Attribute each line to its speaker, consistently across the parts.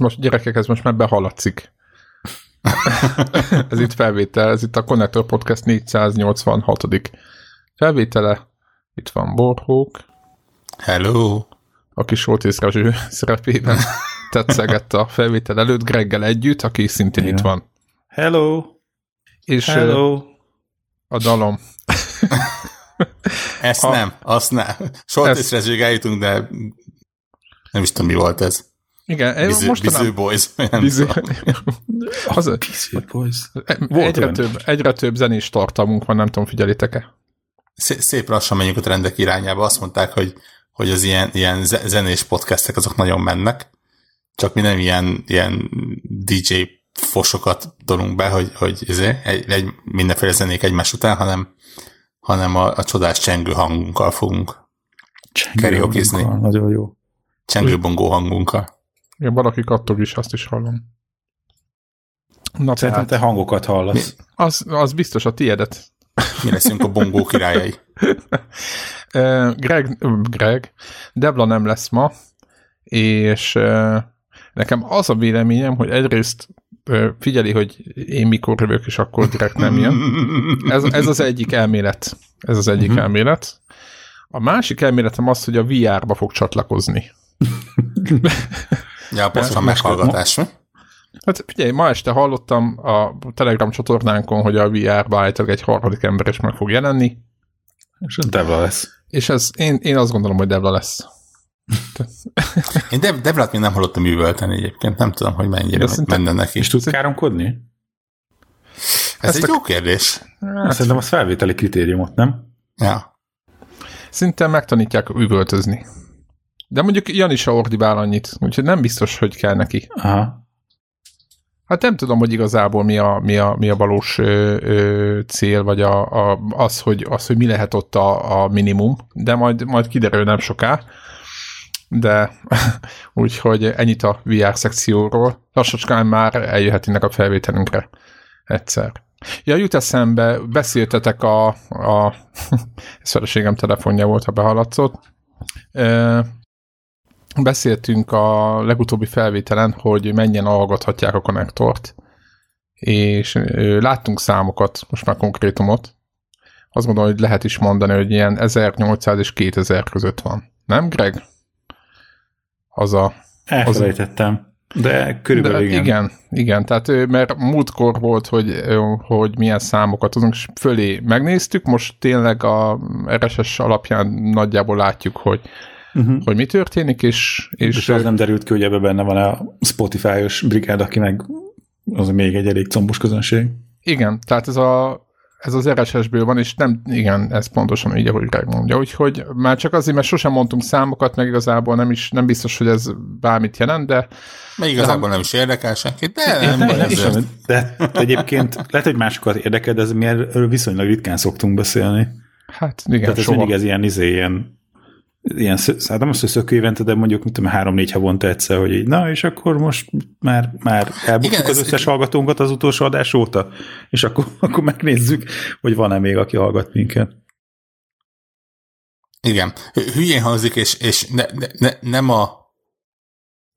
Speaker 1: Most, gyerekek, ez most már behaladszik. ez itt felvétel, ez itt a Connector Podcast 486. felvétele. Itt van Borhók.
Speaker 2: Hello.
Speaker 1: Aki Soltész Rezső szerepében tetszegett a felvétel előtt, Greggel együtt, aki szintén Igen. itt van.
Speaker 3: Hello.
Speaker 1: És
Speaker 3: Hello.
Speaker 1: a dalom.
Speaker 2: Ezt a... nem, azt nem. Soltész Rezsőig eljutunk, de nem is tudom, mi volt ez.
Speaker 1: Igen,
Speaker 2: Biző, mostanában... Biző Boys.
Speaker 1: Biző...
Speaker 3: Az, Biző Boys.
Speaker 1: egyre, több, egyre több zenés tartalmunk van, nem tudom, figyelitek-e?
Speaker 2: Szép lassan menjünk a trendek irányába. Azt mondták, hogy, hogy az ilyen, ilyen zenés podcastek azok nagyon mennek, csak mi nem ilyen, ilyen DJ fosokat dolunk be, hogy, hogy izé, egy, egy, mindenféle zenék egymás után, hanem, hanem a, a csodás csengő hangunkkal fogunk karaoke
Speaker 3: Nagyon jó.
Speaker 2: Csengőbongó hangunkkal.
Speaker 1: Igen, valaki kattog is, azt is hallom.
Speaker 3: Na, Szerintem te hangokat hallasz.
Speaker 1: Mi? Az, az biztos a tiédet.
Speaker 2: Mi leszünk a bongó királyai.
Speaker 1: Greg, Greg, Debla nem lesz ma, és nekem az a véleményem, hogy egyrészt figyeli, hogy én mikor jövök, és akkor direkt nem jön. Ez, ez az egyik elmélet. Ez az egyik uh-huh. elmélet. A másik elméletem az, hogy a VR-ba fog csatlakozni.
Speaker 2: Ja, pontosan meghallgatás, mi?
Speaker 1: Hát figyelj, ma este hallottam a Telegram csatornánkon, hogy a VR-ba állítólag egy harmadik ember is meg fog jelenni.
Speaker 3: És ez Devla lesz.
Speaker 1: És ez, én, én azt gondolom, hogy Devla lesz.
Speaker 2: én Dev, Devlát még nem hallottam művölteni egyébként, nem tudom, hogy mennyire menne neki.
Speaker 3: És tudsz káromkodni?
Speaker 2: Ez Ezt egy a... jó kérdés.
Speaker 3: Hát, Szerintem az felvételi kritériumot, nem?
Speaker 2: Ja.
Speaker 1: Szinte megtanítják üvöltözni. De mondjuk Jan is a ordibál annyit, úgyhogy nem biztos, hogy kell neki.
Speaker 3: Aha.
Speaker 1: Hát nem tudom, hogy igazából mi a, mi a, mi a valós ö, ö, cél, vagy a, a, az, hogy, az, hogy mi lehet ott a, a minimum, de majd, majd kiderül nem soká. De úgyhogy ennyit a VR szekcióról. Lassacskán már eljöhetnének a felvételünkre egyszer. Ja, jut eszembe, beszéltetek a, a feleségem telefonja volt, ha behaladszott beszéltünk a legutóbbi felvételen, hogy mennyien hallgathatják a konnektort, és láttunk számokat, most már konkrétumot. Azt gondolom, hogy lehet is mondani, hogy ilyen 1800 és 2000 között van. Nem, Greg? Az a...
Speaker 3: Elfelejtettem. De körülbelül de, igen.
Speaker 1: Igen, igen. Tehát mert múltkor volt, hogy, hogy milyen számokat tudunk, és fölé megnéztük, most tényleg a RSS alapján nagyjából látjuk, hogy uh-huh. hogy mi történik, és...
Speaker 3: És, és az nem derült ki, hogy ebben benne van a Spotify-os brigád, aki meg az még egy elég combos közönség.
Speaker 1: Igen, tehát ez a ez az RSS-ből van, és nem, igen, ez pontosan így, ahogy Greg mondja. Úgyhogy már csak azért, mert sosem mondtunk számokat, meg igazából nem is, nem biztos, hogy ez bármit jelent, de...
Speaker 2: Mert igazából de, nem is érdekel senkit, de nem,
Speaker 3: nem, nem, nem De egyébként lehet, hogy másokat érdekel, de ez mi erről viszonylag ritkán szoktunk beszélni.
Speaker 1: Hát igen,
Speaker 3: Tehát ez soha. mindig ez ilyen, izé, ilyen ilyen, hát nem azt, hogy szökő évente, de mondjuk mit tudom, három-négy havonta egyszer, hogy így, na, és akkor most már, már elbuktuk az összes hallgatónkat az utolsó adás óta, és akkor, akkor megnézzük, hogy van-e még, aki hallgat minket.
Speaker 2: Igen. Hülyén hangzik, és, és ne, ne, nem a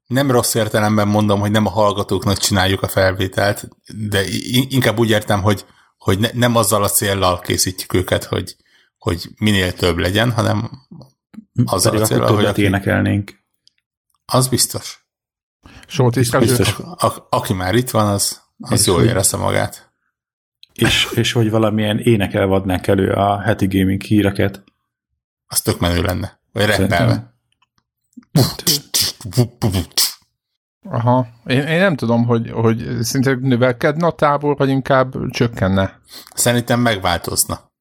Speaker 2: nem rossz értelemben mondom, hogy nem a hallgatóknak csináljuk a felvételt, de inkább úgy értem, hogy, hogy ne, nem azzal a céllal készítjük őket, hogy, hogy minél több legyen, hanem
Speaker 3: az Pedig a cél, hogy aki... énekelnénk.
Speaker 2: Az biztos.
Speaker 1: Sót is biztos.
Speaker 2: A, aki már itt van, az, az jól érezte magát.
Speaker 3: És, és hogy valamilyen énekel vadnánk elő a heti gaming híreket.
Speaker 2: Az tök menő lenne. Vagy rappelve.
Speaker 1: Aha. Én, én nem tudom, hogy, hogy szinte növelkedne a tábor, vagy inkább csökkenne.
Speaker 2: Szerintem megváltozna.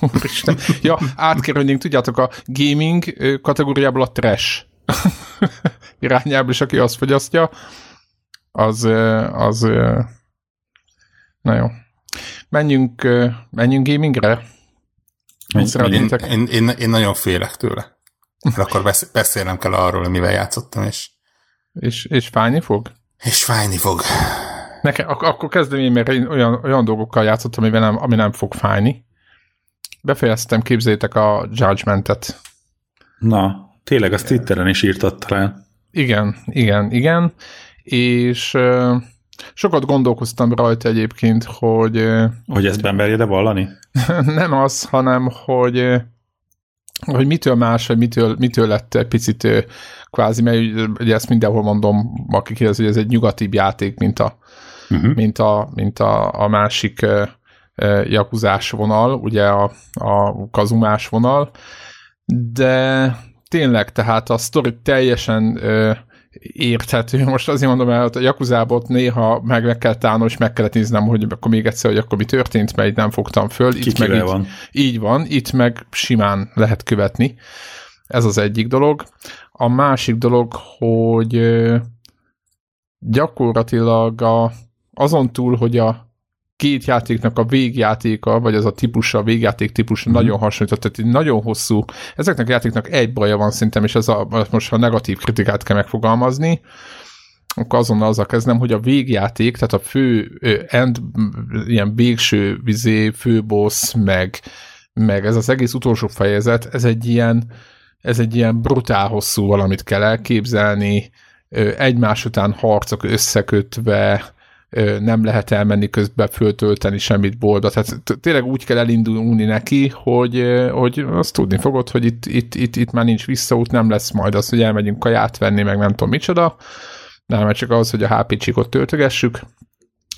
Speaker 1: Úristen. Ja, átkerülnénk, tudjátok, a gaming kategóriából a trash irányába, és aki azt fogyasztja, az, az na jó. Menjünk, menjünk gamingre?
Speaker 2: Én, én, én, én nagyon félek tőle. Mert akkor beszélnem kell arról, mivel játszottam, és...
Speaker 1: És, és fájni fog?
Speaker 2: És fájni fog.
Speaker 1: Nekem, ak- akkor kezdem én, mert én olyan, olyan dolgokkal játszottam, ami nem, ami nem fog fájni. Befejeztem, képzétek a Judgment-et.
Speaker 3: Na, tényleg, azt Twitteren is írtad talán.
Speaker 1: Igen, igen, igen, és uh, sokat gondolkoztam rajta egyébként, hogy... Uh,
Speaker 3: hogy ezt bemerje de vallani?
Speaker 1: nem az, hanem, hogy hogy mitől más, vagy mitől, mitől lett egy picit kvázi, mert ugye ezt mindenhol mondom, aki kérdez, hogy ez egy nyugatibb játék, mint a, uh-huh. mint a, mint a, a másik uh, jakuzás vonal, ugye a, a kazumás vonal, de tényleg, tehát a sztori teljesen uh, érthető. Most azért mondom el, hogy a Jakuzábot néha meg, meg kell tálnom, és meg kellett néznem, hogy akkor még egyszer, hogy akkor mi történt, mert itt nem fogtam föl. Itt meg így, van. így van, itt meg simán lehet követni. Ez az egyik dolog. A másik dolog, hogy gyakorlatilag a, azon túl, hogy a két játéknak a végjátéka, vagy az a típusa, a végjáték típusa mm-hmm. nagyon hasonlított, tehát nagyon hosszú. Ezeknek a játéknak egy baja van szerintem, és ez a, most ha negatív kritikát kell megfogalmazni, akkor azonnal azzal kezdem, hogy a végjáték, tehát a fő end, ilyen végső vizé, főbossz, meg, meg ez az egész utolsó fejezet, ez egy ilyen, ez egy ilyen brutál hosszú valamit kell elképzelni, egymás után harcok összekötve, nem lehet elmenni közben föltölteni semmit bolda. Tehát tényleg úgy kell elindulni neki, hogy, hogy azt tudni fogod, hogy itt, itt, itt, itt már nincs visszaút, nem lesz majd az, hogy elmegyünk kaját venni, meg nem tudom micsoda, nem csak az, hogy a HP csikot töltögessük,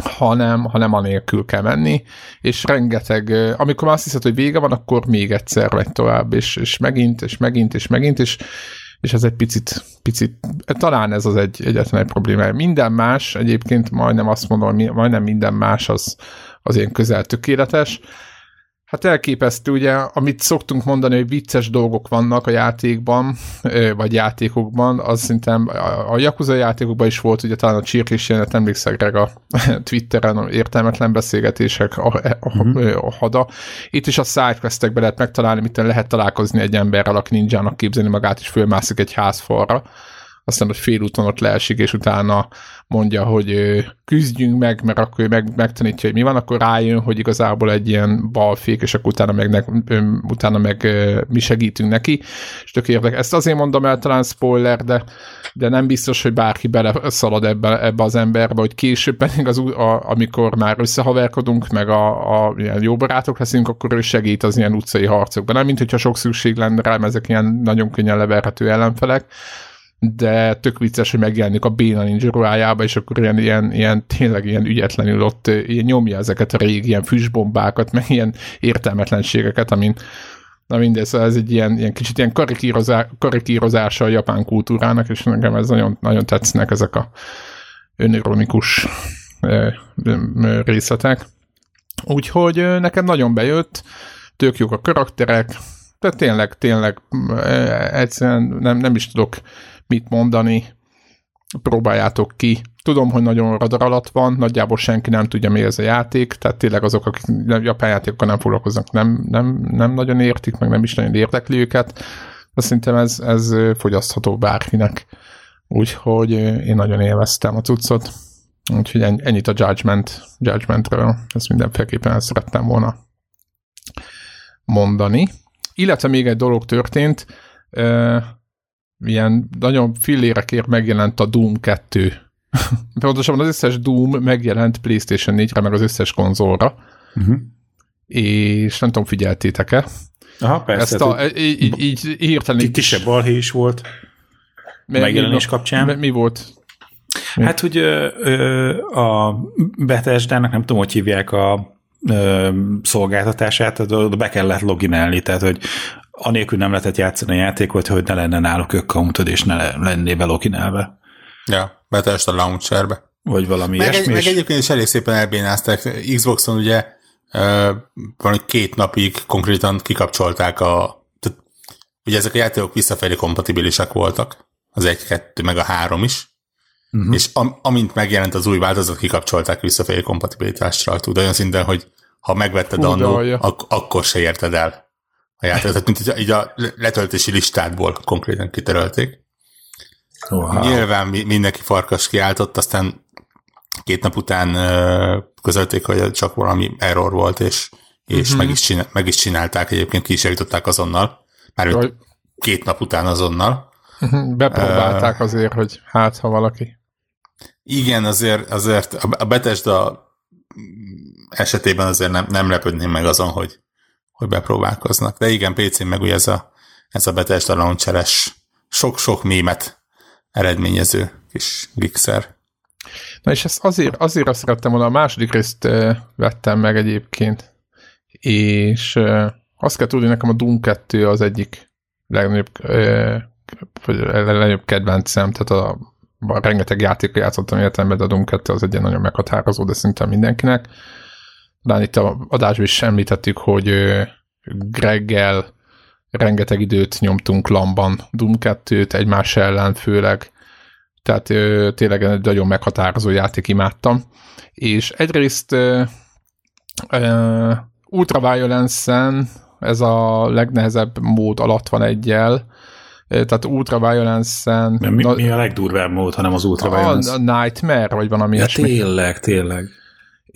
Speaker 1: hanem, hanem anélkül kell menni, és rengeteg, amikor már azt hiszed, hogy vége van, akkor még egyszer megy tovább, és, és megint, és megint, és megint, és és ez egy picit, picit talán ez az egy egyetlen egy probléma. Minden más, egyébként majdnem azt mondom, majdnem minden más az, az ilyen közel tökéletes, Hát elképesztő, ugye, amit szoktunk mondani, hogy vicces dolgok vannak a játékban, vagy játékokban, az szerintem a Yakuza játékokban is volt, ugye talán a csirkés jelenet, emlékszek Greg a Twitteren értelmetlen beszélgetések a, a, mm-hmm. a hada. Itt is a sidequestekben lehet megtalálni, mit lehet találkozni egy emberrel, aki ninjának képzelni magát, és fölmászik egy házfalra aztán hogy félúton ott leesik, és utána mondja, hogy küzdjünk meg, mert akkor ő meg, megtanítja, hogy mi van, akkor rájön, hogy igazából egy ilyen balfék, és akkor utána meg, ne, utána meg mi segítünk neki, és tök érdek. Ezt azért mondom el, talán spoiler, de, de nem biztos, hogy bárki bele szalad ebbe, ebbe az emberbe, hogy később pedig az, a, amikor már összehaverkodunk, meg a, a ilyen jó barátok leszünk, akkor ő segít az ilyen utcai harcokban. Nem, mint hogyha sok szükség lenne rá, ezek ilyen nagyon könnyen leverhető ellenfelek, de tök vicces, hogy megjelenik a Béna Ninja ruhájába, és akkor ilyen, ilyen, ilyen tényleg ilyen ügyetlenül ott ilyen nyomja ezeket a régi ilyen füstbombákat, meg ilyen értelmetlenségeket, amin Na mindez, ez egy ilyen, ilyen kicsit ilyen karikírozá, karikírozása a japán kultúrának, és nekem ez nagyon, nagyon tetszenek ezek a önironikus részletek. Úgyhogy nekem nagyon bejött, tök jók a karakterek, de tényleg, tényleg egyszerűen nem, nem is tudok mit mondani, próbáljátok ki. Tudom, hogy nagyon radar alatt van, nagyjából senki nem tudja, mi ez a játék, tehát tényleg azok, akik japán játékokkal nem foglalkoznak, nem, nem, nem nagyon értik, meg nem is nagyon érdekli őket. De szerintem ez, ez fogyasztható bárkinek. Úgyhogy én nagyon élveztem a cuccot. Úgyhogy ennyit a Judgment, Judgmentről. Ezt mindenféleképpen el szerettem volna mondani. Illetve még egy dolog történt, ilyen nagyon fillérekért megjelent a Doom 2. Pontosabban az összes Doom megjelent PlayStation 4-re, meg az összes konzolra. Uh-huh. És nem tudom, figyeltétek-e?
Speaker 3: Aha, persze.
Speaker 1: Ezt a, hát, így, így hirtelen...
Speaker 3: Kisebb balhé is volt mi, megjelenés mi, kapcsán.
Speaker 1: Mi, mi volt?
Speaker 3: Mi? Hát, hogy ö, ö, a Bethesda-nak nem tudom, hogy hívják a ö, szolgáltatását, oda be kellett loginelni, tehát hogy anélkül nem lehetett játszani a játékot, hogy ne lenne náluk ökkauntod, és ne lenné belokinálva.
Speaker 2: Ja, betest a launcherbe.
Speaker 3: Vagy valami
Speaker 2: meg
Speaker 3: ilyesmi.
Speaker 2: Egy, meg egyébként is elég szépen elbénázták. Xboxon ugye uh, valami két napig konkrétan kikapcsolták a tehát, ugye ezek a játékok visszafelé kompatibilisek voltak, az egy, kettő, meg a három is, uh-huh. és am, amint megjelent az új változat, kikapcsolták visszafelé kompatibilitásra, tud olyan szinten, hogy ha megvetted annó, ak- akkor se érted el a játékot, mint így a, így a letöltési listádból konkrétan kitörölték. Wow. Nyilván mindenki farkas kiáltott, aztán két nap után közölték, hogy csak valami error volt, és, és uh-huh. meg, is csinál, meg is csinálták, egyébként ki is javították azonnal, már két nap után azonnal.
Speaker 1: Bepróbálták azért, hogy hát, ha valaki.
Speaker 2: Igen, azért, azért a Bethesda esetében azért nem, nem lepődném meg azon, hogy, hogy bepróbálkoznak. De igen, PC-n meg ugye ez a, ez a Bethesda launcheres sok-sok mémet eredményező kis gigszer.
Speaker 1: Na és ezt azért, azért azt szerettem volna, a második részt vettem meg egyébként, és azt kell tudni, nekem a Doom 2 az egyik legnagyobb, legnagyobb kedvencem, tehát a, a rengeteg játékot játszottam életemben, de a Doom 2 az egy nagyon meghatározó, de szinte mindenkinek. De itt a adásban is említettük, hogy Greggel rengeteg időt nyomtunk lamban Doom 2-t egymás ellen főleg, tehát ö, tényleg egy nagyon meghatározó játék imádtam. És egyrészt ö, ö, Ultraviolence-en ez a legnehezebb mód alatt van egyel, tehát Ultraviolence-en...
Speaker 3: Mi, mi a legdurvább mód, hanem az Ultraviolence?
Speaker 1: A, a Nightmare, vagy valami
Speaker 3: ja, ilyesmi. Tényleg, tényleg.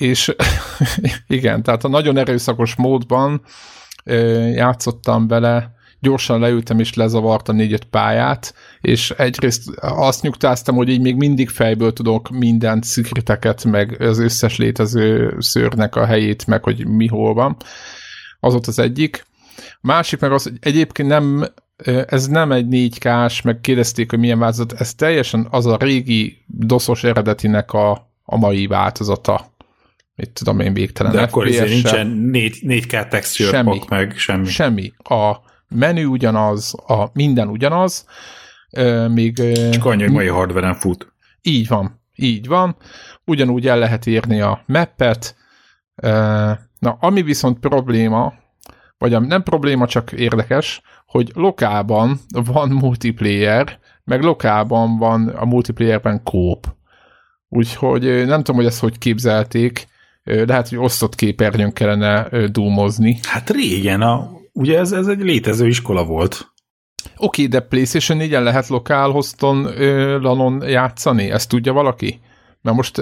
Speaker 1: És igen, tehát a nagyon erőszakos módban játszottam vele, gyorsan leültem és lezavartam négy-öt pályát, és egyrészt azt nyugtáztam, hogy így még mindig fejből tudok minden szikriteket, meg az összes létező szőrnek a helyét, meg hogy mi hol van. Az ott az egyik. Másik meg az, hogy egyébként nem, ez nem egy 4K-s, meg kérdezték, hogy milyen változat, ez teljesen az a régi doszos eredetinek a, a mai változata mit tudom én, végtelen
Speaker 3: De akkor ezért nincsen 4, 4K texture semmi, meg semmi.
Speaker 1: Semmi. A menü ugyanaz, a minden ugyanaz, még...
Speaker 3: Csak annyi, hogy mai hardware fut.
Speaker 1: Így van, így van. Ugyanúgy el lehet írni a mappet. Na, ami viszont probléma, vagy nem probléma, csak érdekes, hogy lokálban van multiplayer, meg lokálban van a multiplayerben kóp. Úgyhogy nem tudom, hogy ezt hogy képzelték, lehet, hogy osztott képernyőn kellene dúmozni.
Speaker 3: Hát régen, a, ugye ez, ez egy létező iskola volt.
Speaker 1: Oké, okay, de PlayStation 4-en lehet lokál hoston lanon játszani? Ezt tudja valaki? Mert most...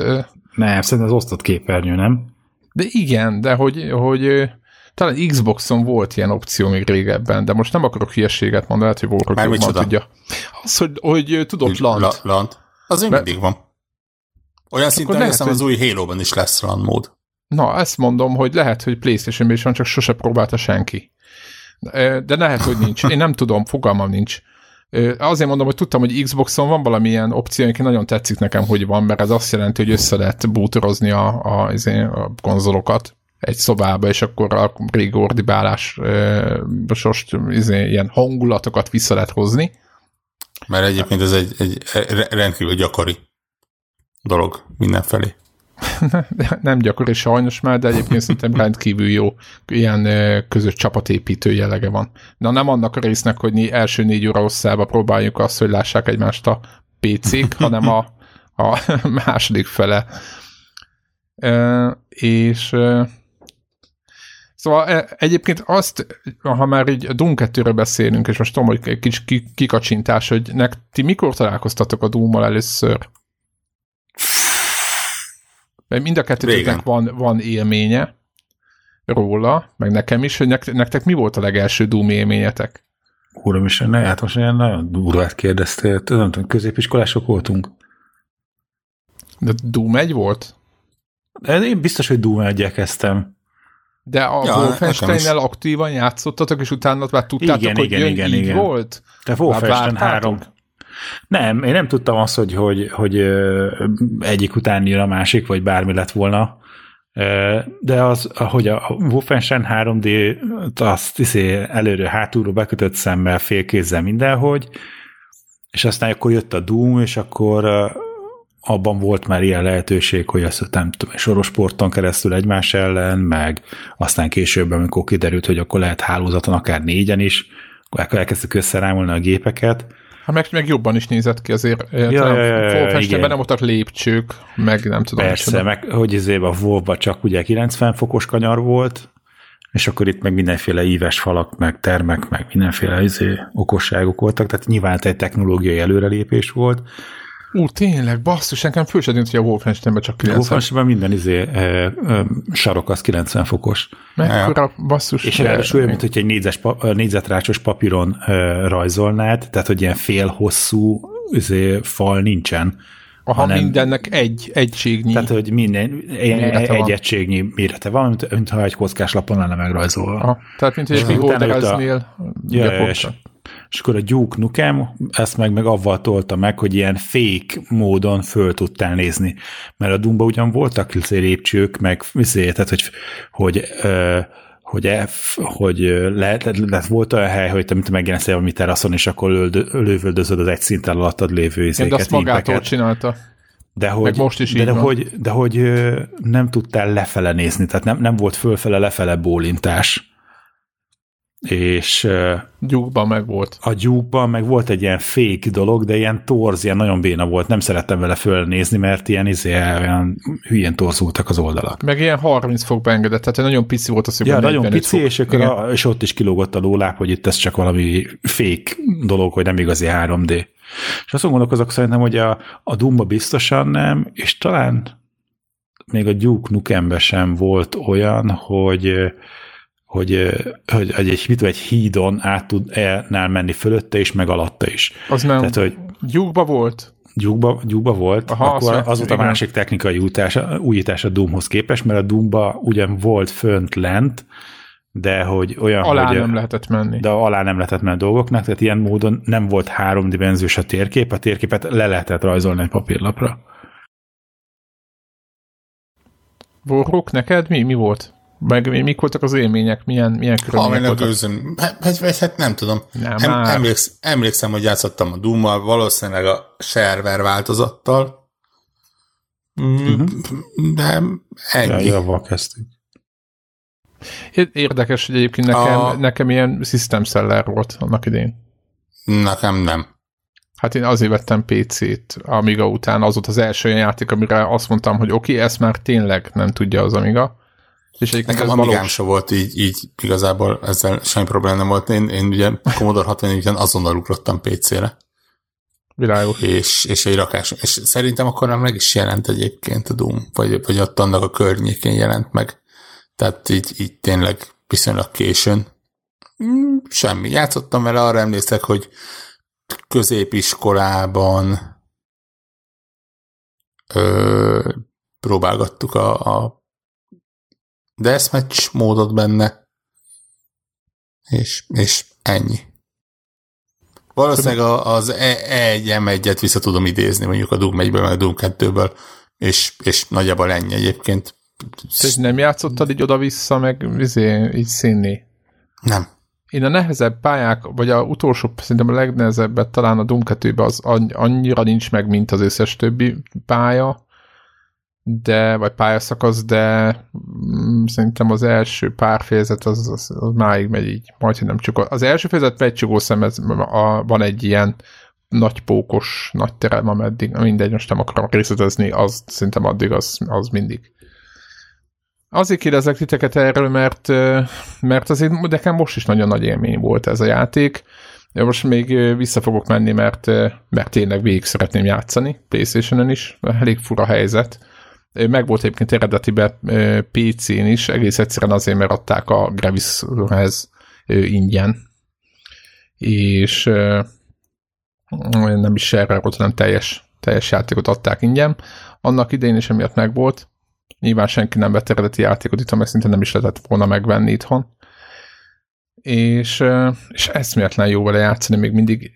Speaker 3: Nem, szerintem az osztott képernyő, nem?
Speaker 1: De igen, de hogy, hogy talán Xboxon volt ilyen opció még régebben, de most nem akarok hülyeséget mondani, lehet, hogy volt, hogy tudja. Az, hogy, hogy tudod, lant. La,
Speaker 2: lant. Az még mindig van. Olyan szinten, hogy hiszem, az új Halo-ban is lesz run mód.
Speaker 1: Na, ezt mondom, hogy lehet, hogy playstation is van, csak sose próbálta senki. De lehet, hogy nincs. Én nem tudom, fogalmam nincs. Azért mondom, hogy tudtam, hogy Xboxon van valamilyen opció, ami nagyon tetszik nekem, hogy van, mert ez azt jelenti, hogy össze lehet bútorozni a, a, a konzolokat egy szobába, és akkor a régi ordibálás most izé, ilyen hangulatokat vissza lehet hozni.
Speaker 2: Mert egyébként ez egy, egy rendkívül gyakori dolog mindenfelé.
Speaker 1: nem gyakori sajnos már, de egyébként szerintem rendkívül jó ilyen közös csapatépítő jellege van. De nem annak a résznek, hogy első négy óra hosszába próbáljuk azt, hogy lássák egymást a PC-k, hanem a, a második fele. E, és Szóval egyébként azt, ha már így a Doom 2 beszélünk, és most tudom, hogy egy kis kikacsintás, hogy nek, ti mikor találkoztatok a Doom-mal először? Mert mind a kettőtöknek van, van élménye róla, meg nekem is, hogy nektek mi volt a legelső Doom élményetek?
Speaker 3: Uram is, ne, hát most ilyen nagyon durvát kérdeztél. Tudom, hogy középiskolások voltunk.
Speaker 1: De Doom 1 volt?
Speaker 3: De én biztos, hogy Doom 1 kezdtem.
Speaker 1: De a ja, Wolfenstein-nel aktívan játszottatok, és utána már tudtátok, igen, hogy igen, jön, igen, így igen. volt?
Speaker 3: De Wolfenstein 3, nem, én nem tudtam azt, hogy, hogy, hogy egyik után jön a másik, vagy bármi lett volna. De az, hogy a Wolfenstein 3D azt hiszé előre hátulról bekötött szemmel, félkézzel mindenhogy, és aztán akkor jött a Doom, és akkor abban volt már ilyen lehetőség, hogy azt nem tudom, sorosporton keresztül egymás ellen, meg aztán később, amikor kiderült, hogy akkor lehet hálózaton akár négyen is, akkor elkezdtük összerámolni a gépeket,
Speaker 1: Hát meg, meg jobban is nézett ki azért. Ja, ja, ja, ja, nem voltak lépcsők, meg nem tudom.
Speaker 3: Persze, meg hogy ezért a wolf csak ugye 90 fokos kanyar volt, és akkor itt meg mindenféle íves falak, meg termek, meg mindenféle izé, okosságok voltak, tehát nyilván egy technológiai előrelépés volt,
Speaker 1: Ú, tényleg, basszus, nekem föl sem hogy a Wolfensteinben csak 90.
Speaker 3: Wolfensteinben minden izé, e, e, sarok az 90 fokos.
Speaker 1: Mekkora basszus.
Speaker 3: És ráadásul mint hogy egy négyzes, négyzetrácsos papíron e, rajzolnád, tehát hogy ilyen fél hosszú izé, fal nincsen.
Speaker 1: Aha, hanem, mindennek egy egységnyi.
Speaker 3: Tehát, hogy minden, egy van. egységnyi mérete van, mint, mintha egy kockás lapon lenne megrajzolva. Aha,
Speaker 1: tehát, mint egy beholdereznél.
Speaker 3: Ja, ja, és, és akkor a Duke Nukem ezt meg, meg avval tolta meg, hogy ilyen fake módon föl tudtál nézni. Mert a Dumba ugyan voltak lépcsők, meg vizé, tehát hogy, hogy hogy, F, hogy lehet, lehet, volt olyan hely, hogy te mint megjelensz valami teraszon, és akkor lövöldözöd az egy szinten alattad lévő izéket.
Speaker 1: De azt magától csinálta.
Speaker 3: De hogy, most is de, de, hogy, de hogy nem tudtál lefele nézni, tehát nem, nem volt fölfele-lefele bólintás és
Speaker 1: gyúkban meg volt.
Speaker 3: A gyúkban meg volt egy ilyen fake dolog, de ilyen torz, ilyen nagyon béna volt, nem szerettem vele fölnézni, mert ilyen, izé, olyan hülyén torzultak az oldalak.
Speaker 1: Meg ilyen 30 fok beengedett, tehát nagyon pici volt az,
Speaker 3: hogy Ja, nagyon pici, fok. és, akkor a, és ott is kilógott a lóláp, hogy itt ez csak valami fake dolog, hogy nem igazi 3D. És azt gondolkozok szerintem, hogy a, a Dumba biztosan nem, és talán még a Duke Nukembe sem volt olyan, hogy hogy, hogy, hogy egy, mit, egy hídon át tudnál menni fölötte is, meg alatta is.
Speaker 1: Az nem Tehát, hogy gyúkba volt?
Speaker 3: Gyúkba, gyúkba volt, Aha, akkor az, az volt a másik technikai újítás, újítás a Doomhoz képest, mert a Doomba ugyan volt fönt lent, de hogy olyan,
Speaker 1: alá
Speaker 3: hogy...
Speaker 1: nem lehetett menni.
Speaker 3: De alá nem lehetett menni dolgoknak, tehát ilyen módon nem volt háromdimenziós a térkép, a térképet le lehetett rajzolni egy papírlapra.
Speaker 1: Vorruk, neked mi, mi volt? Meg mik voltak az élmények, milyen, milyen körülmények voltak?
Speaker 2: Gőzön. Hát, hát, hát nem tudom. Nem, em, emléksz, emlékszem, hogy játszottam a doom valószínűleg a server változattal, uh-huh. de ennyi.
Speaker 3: Ja, kezdtük.
Speaker 1: Érdekes, hogy egyébként nekem, a... nekem ilyen system seller volt annak idén.
Speaker 2: Nekem nem.
Speaker 1: Hát én azért vettem PC-t Amiga után, az volt az első játék, amire azt mondtam, hogy oké, okay, ezt már tényleg nem tudja az Amiga.
Speaker 2: És Nekem a valós... se volt így, így igazából ezzel semmi probléma nem volt. Én, én ugye Commodore 64-en azonnal ugrottam PC-re.
Speaker 1: Világos.
Speaker 2: És, és egy rakás. És szerintem akkor nem meg is jelent egyébként a Doom, vagy, vagy ott annak a környékén jelent meg. Tehát így, így tényleg viszonylag későn. Mm, semmi. Játszottam vele, arra emlékszek, hogy középiskolában ö, próbálgattuk a, a deathmatch módot benne, és, és ennyi. Valószínűleg az E1 M1-et vissza tudom idézni, mondjuk a Doom 1-ből, meg a Doom 2-ből, és, és nagyjából ennyi egyébként.
Speaker 1: Tehát nem játszottad így oda-vissza, meg izé, így színni?
Speaker 2: Nem.
Speaker 1: Én a nehezebb pályák, vagy a utolsó, szerintem a legnehezebbet talán a Doom 2 az annyira nincs meg, mint az összes többi pálya, de, vagy pályaszakasz, de mm, szerintem az első pár fejezet az, az, az máig megy így, majd nem csak az első fejezet megy csugó szem, ez, a, van egy ilyen nagy pókos, nagy terem, ameddig, mindegy, most nem akarom részletezni, az szerintem addig az, az mindig. Azért kérdezek titeket erről, mert, mert azért nekem most is nagyon nagy élmény volt ez a játék. Most még vissza fogok menni, mert, mert tényleg végig szeretném játszani, playstation is, elég fura helyzet meg volt egyébként eredetiben PC-n is, egész egyszerűen azért, mert adták a Gravis-hez ingyen. És nem is erre volt, hanem teljes, teljes játékot adták ingyen. Annak idején is emiatt megvolt. Nyilván senki nem vett eredeti játékot itt, mert szinte nem is lehetett volna megvenni itthon. És, és eszméletlen jó vele játszani, még mindig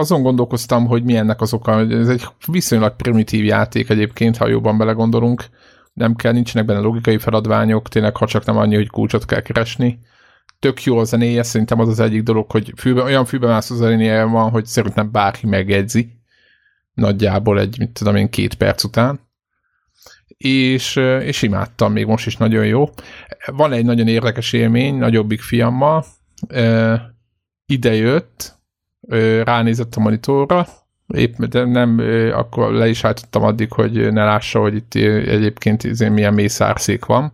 Speaker 1: azon gondolkoztam, hogy milyennek az oka, ez egy viszonylag primitív játék egyébként, ha jobban belegondolunk. Nem kell, nincsenek benne logikai feladványok, tényleg ha csak nem annyi, hogy kulcsot kell keresni. Tök jó a zenéje, szerintem az az egyik dolog, hogy fülbe, olyan fülbemászó zenéje van, hogy szerintem bárki megjegyzi. Nagyjából egy, mit tudom én, két perc után. És, és imádtam, még most is nagyon jó. Van egy nagyon érdekes élmény, nagyobbik fiammal. Ide jött, ránézett a monitorra, épp de nem, akkor le is állítottam addig, hogy ne lássa, hogy itt egyébként izé milyen mészárszék van.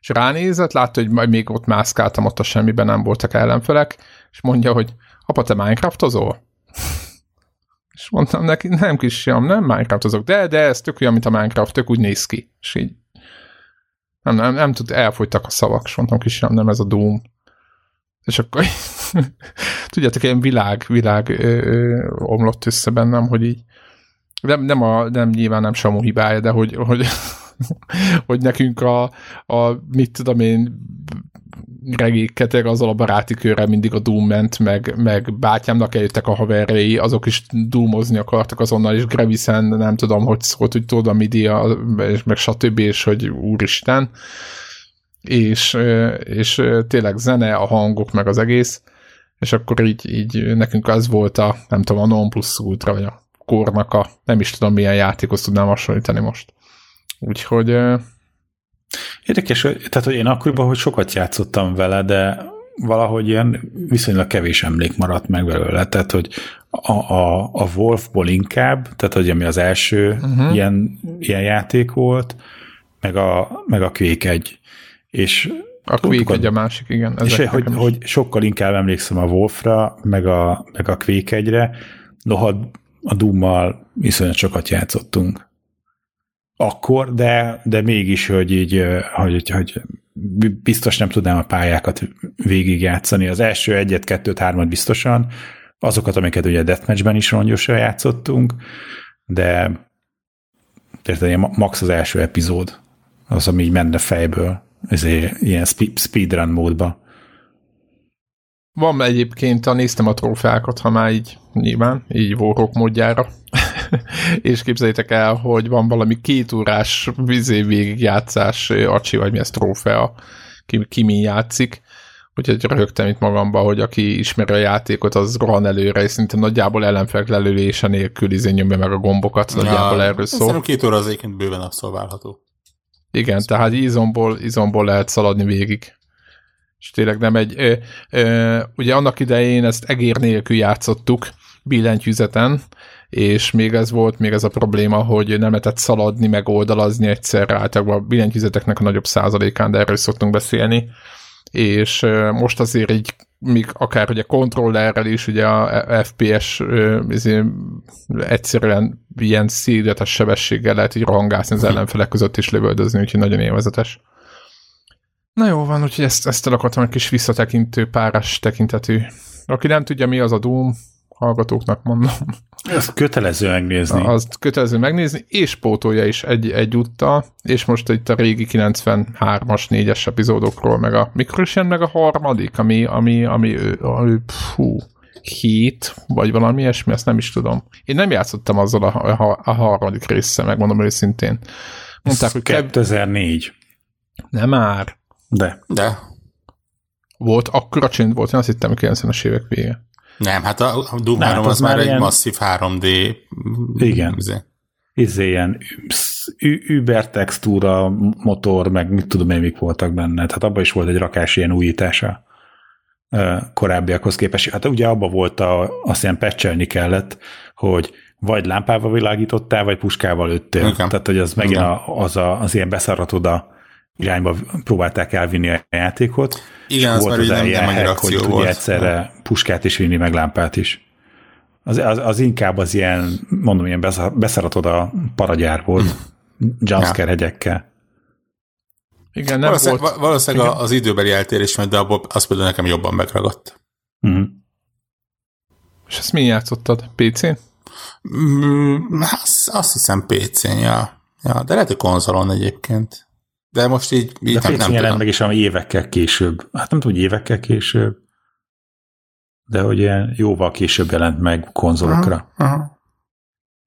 Speaker 1: És ránézett, látta, hogy még ott mászkáltam, ott a semmiben nem voltak ellenfelek, és mondja, hogy apa, te Minecraftozol? És mondtam neki, nem kisfiam, nem Minecraft azok, de, de ez tök olyan, mint a Minecraft, tök úgy néz ki. És így nem, nem, nem tud, elfogytak a szavak, és mondtam kisfiam, nem ez a Doom. És akkor tudjátok, ilyen világ, világ ö, ö, omlott össze bennem, hogy így nem, nem, a, nem nyilván nem Samu hibája, de hogy, hogy, hogy nekünk a, a mit tudom én regéket, azzal a baráti körrel mindig a Doom ment, meg, meg bátyámnak eljöttek a haverjai, azok is Doomozni akartak azonnal, és Grevisen nem tudom, hogy szólt, hogy tudod a midia, és meg stb. és hogy úristen. És, és tényleg zene, a hangok, meg az egész, és akkor így, így nekünk az volt a, nem tudom, a non plus ultra, vagy a kornak a, nem is tudom milyen játékot tudnám hasonlítani most. Úgyhogy...
Speaker 3: Érdekes, tehát hogy én akkoriban, hogy sokat játszottam vele, de valahogy ilyen viszonylag kevés emlék maradt meg belőle. Tehát, hogy a, a, a Wolfból inkább, tehát, hogy ami az első uh-huh. ilyen, ilyen játék volt, meg a, meg a Quake egy. És
Speaker 1: a Quake egy a másik, igen.
Speaker 3: És hogy, hogy sokkal inkább emlékszem a Wolfra, meg a, meg a Quake egyre, noha a Doom-mal iszonyat sokat játszottunk. Akkor, de, de mégis, hogy így, hogy, hogy biztos nem tudnám a pályákat végigjátszani. Az első egyet, kettőt, hármat biztosan, azokat, amiket ugye Deathmatchben is rongyosan játszottunk, de tehát max az első epizód, az, ami így menne fejből, ezért ilyen speedrun módba.
Speaker 1: Van egyébként, a néztem a trófeákat, ha már így nyilván, így vorok módjára. és képzeljétek el, hogy van valami két órás vizé végigjátszás, acsi vagy mi ez trófea, ki, ki mi játszik. Úgyhogy rögtem itt magamba, hogy aki ismeri a játékot, az rohan előre, és szinte nagyjából ellenfelek lelőlése nélkül izé nyomja meg a gombokat, nagyjából ja, erről szól. Szerintem
Speaker 2: két óra az egyébként bőven abszolválható.
Speaker 1: Igen, szóval. tehát izomból, izomból lehet szaladni végig. És tényleg nem egy... Ö, ö, ugye annak idején ezt egér nélkül játszottuk, billentyűzeten, és még ez volt, még ez a probléma, hogy nem lehetett szaladni, meg oldalazni egyszerre, általában a billentyűzeteknek a nagyobb százalékán, de erről szoktunk beszélni, és most azért így még akár ugye kontrollerrel is, ugye a FPS izé, egyszerűen ilyen szédetes sebességgel lehet így rongászni az ellenfelek között is lövöldözni, úgyhogy nagyon élvezetes. Na jó van, úgyhogy ezt, ezt el akartam egy kis visszatekintő, páras tekintetű. Aki nem tudja, mi az a Doom, hallgatóknak mondom.
Speaker 3: Ezt kötelező megnézni.
Speaker 1: Azt kötelező megnézni, és pótolja is egy, egyúttal, és most itt a régi 93-as, 4-es epizódokról, meg a mikor is jön meg a harmadik, ami, ami, ami, ami fú, hét, vagy valami ilyesmi, ezt nem is tudom. Én nem játszottam azzal a, a, a harmadik része, megmondom őszintén.
Speaker 3: Mondták, Ez hogy 2004.
Speaker 1: Nem már.
Speaker 3: De.
Speaker 2: De.
Speaker 1: Volt, akkora csend volt, én azt hittem, hogy 90-es évek vége.
Speaker 2: Nem, hát a Doom hát 3 az, az már egy ilyen... masszív 3D
Speaker 3: igen. Izé. izé ilyen Uber textúra, motor, meg mit tudom én, mik voltak benne. Tehát abban is volt egy rakás ilyen újítása korábbiakhoz képest. Hát ugye abban volt, a, azt ilyen pecselni kellett, hogy vagy lámpával világítottál, vagy puskával lőttél. Okay. Tehát, hogy az megint a, az, a, az ilyen beszarrat oda irányba próbálták elvinni a játékot.
Speaker 2: Igen, az
Speaker 3: volt
Speaker 2: az nem, nem hack,
Speaker 3: hogy tudja egyszerre puskát is vinni, meg lámpát is. Az, az, az inkább az ilyen, mondom, ilyen beszaratod a paragyár volt, hm. jumpscare hegyekkel.
Speaker 2: Igen, nem valószínűleg, volt. Valószínűleg Igen. az időbeli eltérés, de abból az például nekem jobban megragadt.
Speaker 1: Uh-huh. És ezt mi játszottad? PC-n?
Speaker 2: Mm, azt, azt hiszem PC-n, ja. ja. De lehet, hogy konzolon egyébként. De most így, így
Speaker 3: de nem, nem jelent meg is ami évekkel később. Hát nem tudom, hogy évekkel később, de hogy ilyen jóval később jelent meg konzolokra. Aha, aha.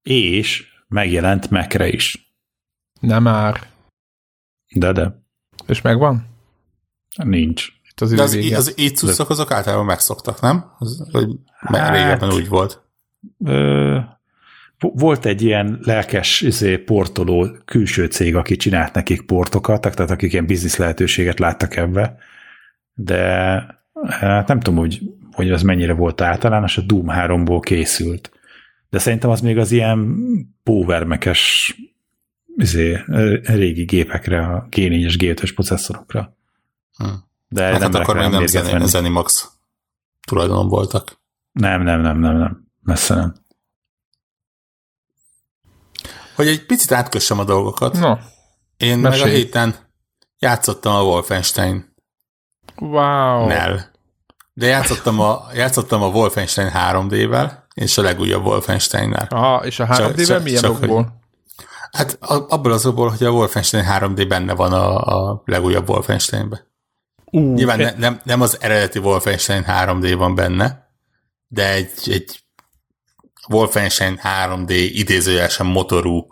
Speaker 3: És megjelent Mac-re is.
Speaker 1: Nem már.
Speaker 3: De, de.
Speaker 1: És megvan?
Speaker 3: Nincs.
Speaker 2: Itt az, de az, az így cuccok azok általában megszoktak, nem? Az, hogy hát, régebben úgy volt.
Speaker 3: Ö, volt egy ilyen lelkes izé, portoló külső cég, aki csinált nekik portokat, tehát akik ilyen biznisz lehetőséget láttak ebbe, de hát nem tudom, hogy, hogy az mennyire volt általános, a Doom 3-ból készült. De szerintem az még az ilyen powermekes izé, régi gépekre, a G4-es, G5-ös processzorokra.
Speaker 2: Hm. De hát nem akkor még nem Zenimax tulajdonon voltak.
Speaker 3: Nem, nem, nem, nem, nem. Messze nem.
Speaker 2: Hogy egy picit átkössem a dolgokat.
Speaker 1: No,
Speaker 2: Én
Speaker 1: mesélj.
Speaker 2: meg a héten játszottam a Wolfenstein
Speaker 1: wow.
Speaker 2: nel. De játszottam a, játszottam a Wolfenstein 3D-vel, és a legújabb Wolfenstein-nel.
Speaker 1: Aha, és a 3D-ben
Speaker 2: csak-
Speaker 1: milyen
Speaker 2: csak,
Speaker 1: okból?
Speaker 2: Hát a- abból az okból, hogy a Wolfenstein 3D benne van a, a legújabb Wolfensteinben.
Speaker 1: Ú,
Speaker 2: Nyilván ne, nem, nem az eredeti Wolfenstein 3D van benne, de egy, egy Wolfenstein 3D idézőjelesen motorú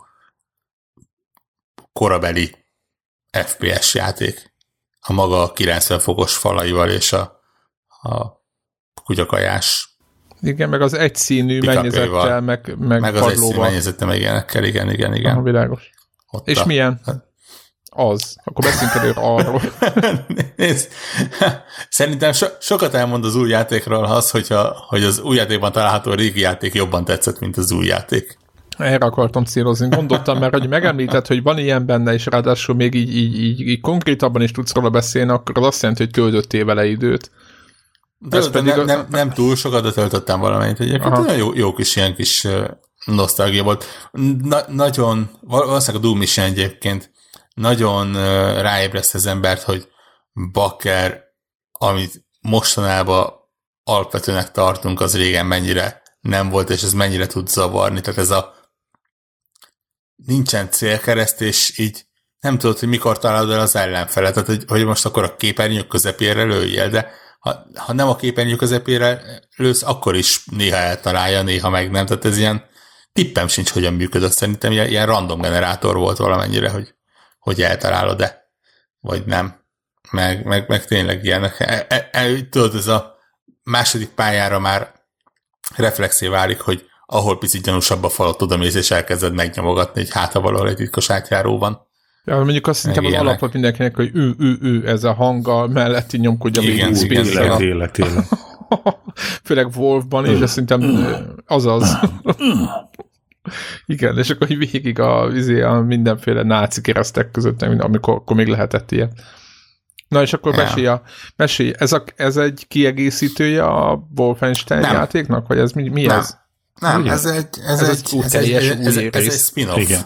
Speaker 2: korabeli FPS játék. A maga 90 fokos falaival és a, a kutyakajás,
Speaker 1: Igen, meg az egyszínű mennyezettel, meg, meg,
Speaker 2: meg az egy
Speaker 1: padlóval.
Speaker 2: színmennyezettem meg ilyenekkel, igen, igen,
Speaker 1: Aha,
Speaker 2: igen.
Speaker 1: világos.
Speaker 2: Ott
Speaker 1: És
Speaker 2: a-
Speaker 1: milyen? Az. Akkor beszéljünk előbb arról.
Speaker 2: Nézd, szerintem so, sokat elmond az új játékról az, hogyha, hogy az új játékban található régi játék jobban tetszett, mint az új játék.
Speaker 1: Erre akartam célozni. Gondoltam, mert hogy megemlített, hogy van ilyen benne, és ráadásul még így, így, így, így konkrétabban is tudsz róla beszélni, akkor az azt jelenti, hogy töltöttél vele időt.
Speaker 2: De
Speaker 1: Ez pedig
Speaker 2: nem,
Speaker 1: a-
Speaker 2: nem, nem túl sokat, de töltöttem valamennyit. Egyébként
Speaker 1: Aha.
Speaker 2: nagyon jó, jó kis ilyen kis nosztalgia volt. Na, nagyon, val- valószínűleg a Doom is egyébként nagyon ráébreszt az embert, hogy Bakker, amit mostanában alapvetőnek tartunk, az régen mennyire nem volt, és ez mennyire tud zavarni. Tehát ez a nincsen célkereszt, és így nem tudod, hogy mikor találod el az ellenfelet. Tehát, hogy, hogy most akkor a képernyő közepére lőjél, de ha, ha nem a képernyő közepére lősz, akkor is néha eltalálja, néha meg nem. Tehát ez ilyen tippem sincs, hogyan működött. Szerintem ilyen, ilyen random generátor volt valamennyire, hogy, hogy eltalálod-e, vagy nem. Meg, meg, meg tényleg ilyenek. E, e, e, tudod, ez a második pályára már reflexé válik, hogy ahol picit gyanúsabb a falat oda mész, és elkezded megnyomogatni, hogy hát ha valahol egy titkos átjáró van.
Speaker 1: Ja, mondjuk azt szerintem az alapot mindenkinek, hogy ő, ő, ő, ez a hanga melletti nyomkodja
Speaker 2: Igen,
Speaker 1: végig
Speaker 2: igen,
Speaker 1: Space-en
Speaker 3: Tényleg,
Speaker 1: a-
Speaker 3: tényleg, tényleg.
Speaker 1: Főleg Wolfban, és azt szerintem azaz. Igen, és akkor így végig a, izé, a mindenféle náci keresztek között, amikor akkor még lehetett ilyen. Na és akkor
Speaker 2: Ja.
Speaker 1: mesélj, a, mesélj ez, a, ez egy kiegészítője a Wolfenstein
Speaker 2: Nem.
Speaker 1: játéknak, vagy ez mi, mi
Speaker 2: Nem.
Speaker 1: ez?
Speaker 2: Nem, ez egy, ez,
Speaker 1: Ez
Speaker 2: egy,
Speaker 1: egy
Speaker 2: ez, egy,
Speaker 1: teljes
Speaker 2: ez, ez, ez egy spin-off.
Speaker 3: Igen.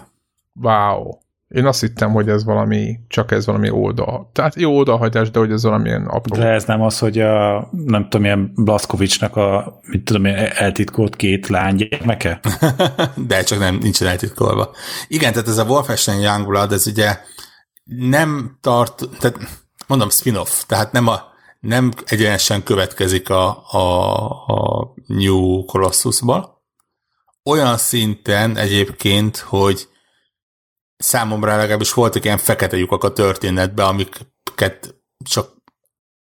Speaker 1: Wow. Én azt hittem, hogy ez valami, csak ez valami oldal. Tehát jó oldalhajtás, de hogy ez valamilyen apró.
Speaker 3: De ez nem az, hogy a, nem tudom, ilyen Blaszkovicsnak a, mit tudom én, eltitkolt két lánygyermeke?
Speaker 2: De csak nem, nincsen eltitkolva. Igen, tehát ez a Wolfenstein Youngblood, ez ugye nem tart, tehát mondom spin-off, tehát nem, a, nem egyenesen következik a, a, a New Colossusból. Olyan szinten egyébként, hogy számomra legalábbis voltak ilyen fekete lyukak a történetben, amiket csak,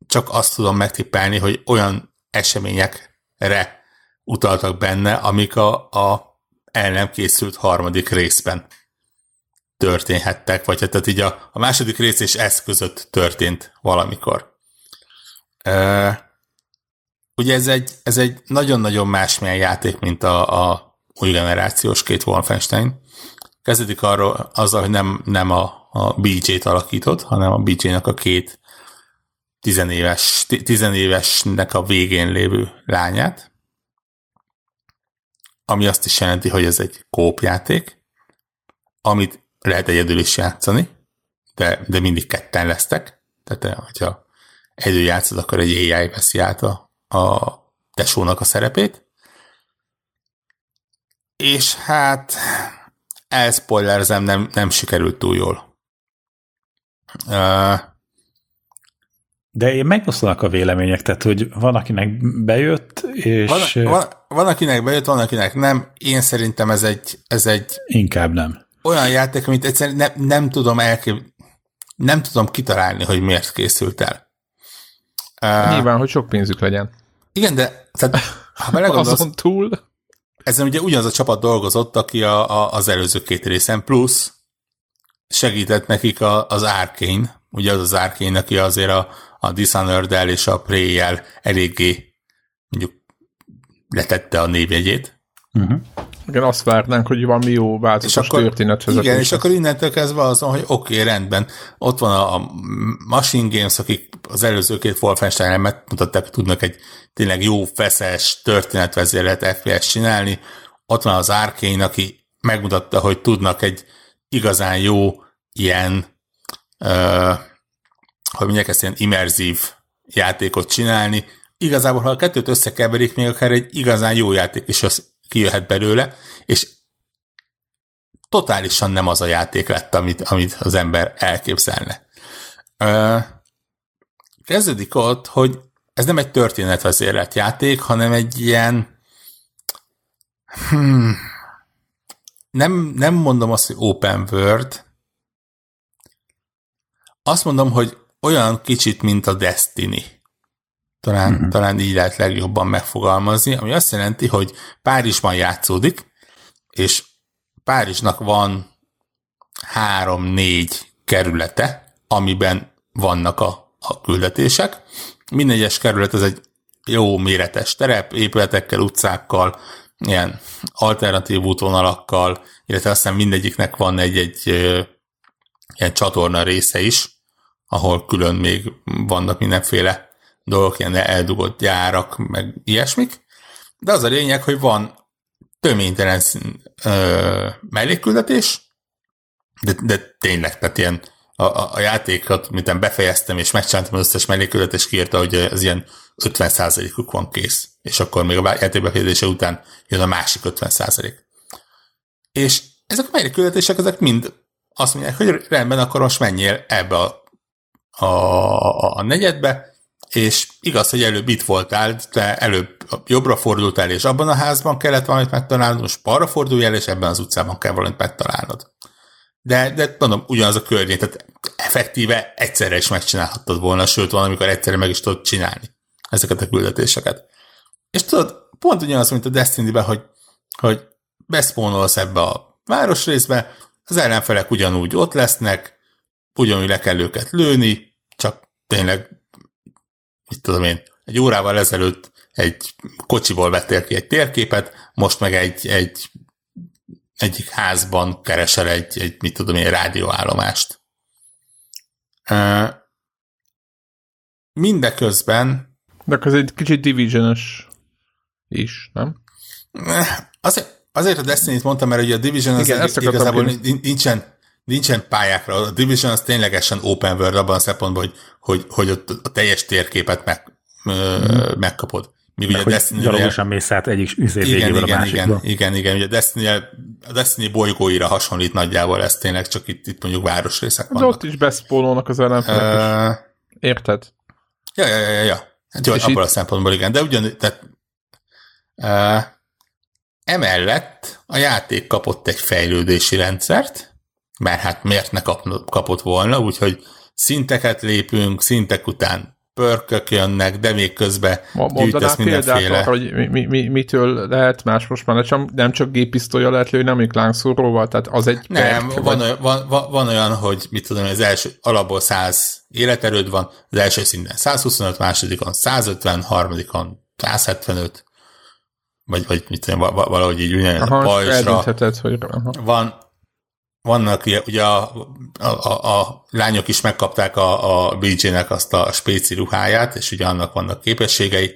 Speaker 2: csak azt tudom megtippelni, hogy olyan eseményekre utaltak benne, amik a, a el nem készült harmadik részben történhettek, vagy hát tehát így a, a második rész és ez között történt valamikor. E, ugye ez egy, ez egy nagyon-nagyon másmilyen játék, mint a, a új generációs két Wolfenstein. Kezdődik arról azzal, hogy nem, nem a, a BJ-t alakított, hanem a BJ-nak a két tizenéves, ti- tizenévesnek a végén lévő lányát, ami azt is jelenti, hogy ez egy kópjáték, amit lehet egyedül is játszani, de, de mindig ketten lesztek, tehát eh, hogyha egyedül játszod, akkor egy AI veszi át a, a tesónak a szerepét, és hát elspoilerzem, nem, nem sikerült túl jól. Uh,
Speaker 3: De én megoszlanak a vélemények, tehát hogy van, akinek bejött, és
Speaker 2: van, van, van, akinek bejött, van, akinek nem. Én szerintem ez egy, ez egy
Speaker 3: inkább nem.
Speaker 2: olyan játék, amit egyszerűen nem, nem tudom elkép... nem tudom kitalálni, hogy miért készült el. Uh,
Speaker 1: Nyilván, hogy sok pénzük legyen.
Speaker 2: igen, de tehát, ha belegondolsz,
Speaker 1: Azon túl.
Speaker 2: Ezen ugye ugyanaz a csapat dolgozott, aki a, a, az előző két részen, plusz segített nekik a, az Arkane, ugye az az Arkane, aki azért a, a dishonored és a Prey-jel eléggé mondjuk letette a névjegyét.
Speaker 3: Uh-huh.
Speaker 1: Igen, azt várnánk, hogy valami jó változatos történetvezetés.
Speaker 2: Igen, és akkor innentől kezdve azon, hogy oké, okay, rendben, ott van a, a Machine Games, akik az előző két Wolfenstein megmutatták, hogy tudnak egy tényleg jó, feszes történetvezérlet FPS csinálni, ott van az Arkane, aki megmutatta, hogy tudnak egy igazán jó ilyen, uh, hogy mondják ezt, ilyen immerzív játékot csinálni. Igazából, ha a kettőt összekeverik, még akár egy igazán jó játék is az kijöhet belőle, és totálisan nem az a játék lett, amit, amit az ember elképzelne. Uh, kezdődik ott, hogy ez nem egy történetvezérelt játék, hanem egy ilyen hmm, nem, nem mondom azt, hogy open world, azt mondom, hogy olyan kicsit, mint a Destiny. Talán, mm-hmm. talán így lehet legjobban megfogalmazni, ami azt jelenti, hogy Párizsban játszódik, és Párizsnak van három-négy kerülete, amiben vannak a, a küldetések. Minden egyes kerület ez egy jó méretes terep, épületekkel, utcákkal, ilyen alternatív útvonalakkal, illetve aztán mindegyiknek van egy-egy ilyen csatorna része is, ahol külön még vannak mindenféle dolgok, ilyen eldugott gyárak, meg ilyesmik. De az a lényeg, hogy van töménytelen ö, mellékküldetés, de, de tényleg, tehát ilyen a, a, a játékot, mint befejeztem, és megcsináltam az összes mellékküldetés, kiírta, hogy ez ilyen 50%-uk van kész. És akkor még a játék után jön a másik 50%. És ezek a mellékküldetések, ezek mind azt mondják, hogy rendben, akkor most menjél ebbe a, a, a, a negyedbe, és igaz, hogy előbb itt voltál, te előbb jobbra fordultál, és abban a házban kellett valamit megtalálnod, most balra forduljál, és ebben az utcában kell valamit megtalálnod. De, de mondom, ugyanaz a környék, tehát effektíve egyszerre is megcsinálhattad volna, sőt, van, amikor egyszerre meg is tudod csinálni ezeket a küldetéseket. És tudod, pont ugyanaz, mint a Destiny-ben, hogy, hogy beszpónolsz ebbe a városrészbe, az ellenfelek ugyanúgy ott lesznek, ugyanúgy le kell őket lőni, csak tényleg, mit tudom én, egy órával ezelőtt egy kocsiból vettél ki egy térképet, most meg egy, egy egyik házban keresel egy, egy mit tudom én, rádióállomást. Mindeközben
Speaker 1: de ez egy kicsit division is, nem?
Speaker 2: Azért, azért a Destiny-t mondtam, mert ugye a Division az Igen, egy, igazából nincsen, nincsen pályákra. A Division az ténylegesen open world abban a szempontból, hogy, hogy, hogy ott a teljes térképet meg, mm. megkapod.
Speaker 3: Míg ugye a Destiny gyalogosan mész át egyik igen,
Speaker 2: igen, a másikba. Igen, igen, igen. Ugye a Destiny, a Destiny bolygóira hasonlít nagyjából ez tényleg, csak itt, itt mondjuk városrészek vannak.
Speaker 1: De ott is beszpólolnak az ellenfelek uh, is. Érted?
Speaker 2: Ja, ja, ja, ja. Hát jó, abban itt... a szempontból igen, de ugyan, tehát uh, emellett a játék kapott egy fejlődési rendszert, mert hát miért ne kap, kapott volna, úgyhogy szinteket lépünk, szintek után pörkök jönnek, de még közben gyűjtesz mindenféle.
Speaker 1: Arra, hogy mi, mi, mi, mitől lehet más most már, nem, nem csak gépisztolya lehet lőni, nem lángszóróval, tehát az egy
Speaker 2: Nem, perk, van, vagy... olyan, van, van, olyan, hogy mit tudom, az első alapból 100 életerőd van, az első szinten 125, másodikon 150, harmadikon 175, vagy, vagy mit tudom, valahogy így ugyanilyen
Speaker 1: a pajzsra. Hogy... Aha.
Speaker 2: Van, vannak ugye a, a, a, a lányok is megkapták a, a BJ-nek azt a spéci ruháját, és ugye annak vannak képességei.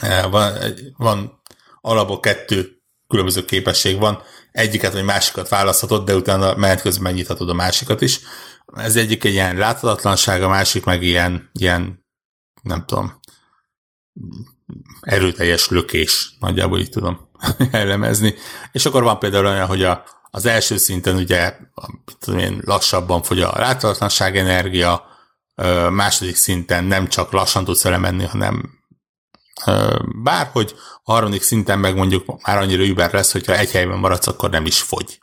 Speaker 2: E, van, van alapból kettő különböző képesség van, egyiket vagy másikat választhatod, de utána menet közben megnyithatod a másikat is. Ez egyik egy ilyen láthatatlanság, a másik meg ilyen, ilyen nem tudom, erőteljes lökés, nagyjából így tudom elemezni. És akkor van például olyan, hogy a, az első szinten ugye tudom én, lassabban fogy a láthatatlanság energia, második szinten nem csak lassan tudsz elemenni, hanem bárhogy, a harmadik szinten meg mondjuk már annyira über lesz, hogyha egy helyben maradsz, akkor nem is fogy.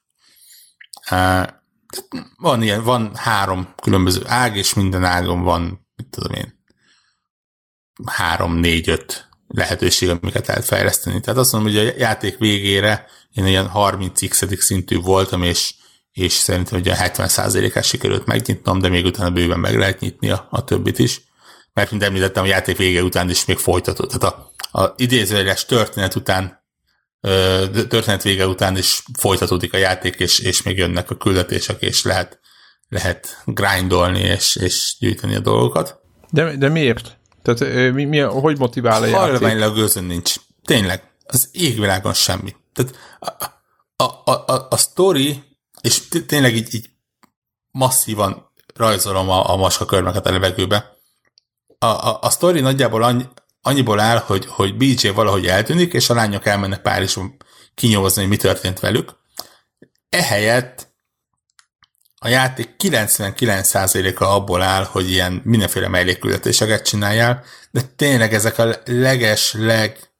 Speaker 2: Van ilyen, van három különböző ág, és minden ágon van, mit tudom én, három, négy, öt lehetőség, amiket lehet fejleszteni. Tehát azt mondom, hogy a játék végére én ilyen 30 x szintű voltam, és, és szerintem ugye 70%-át sikerült megnyitnom, de még utána bőven meg lehet nyitni a, a többit is. Mert, mint említettem, a játék vége után is még folytatott. Tehát a, a idézőjeles történet után történet vége után is folytatódik a játék, és, és még jönnek a küldetések, és lehet, lehet grindolni, és, és gyűjteni a dolgokat.
Speaker 1: De, de miért? Tehát mi, mi, hogy motivál a játék?
Speaker 2: Hajlamánylag gőzön nincs. Tényleg. Az égvilágon semmi. Tehát a, a, a, a, story, és tényleg így, így masszívan rajzolom a, a maskakörmeket a levegőbe. A, a, a story nagyjából annyi, annyiból áll, hogy, hogy BJ valahogy eltűnik, és a lányok elmennek Párizsba kinyolzni, hogy mi történt velük. Ehelyett a játék 99%-a abból áll, hogy ilyen mindenféle mellékküldetéseket csináljál, de tényleg ezek a leges, leg,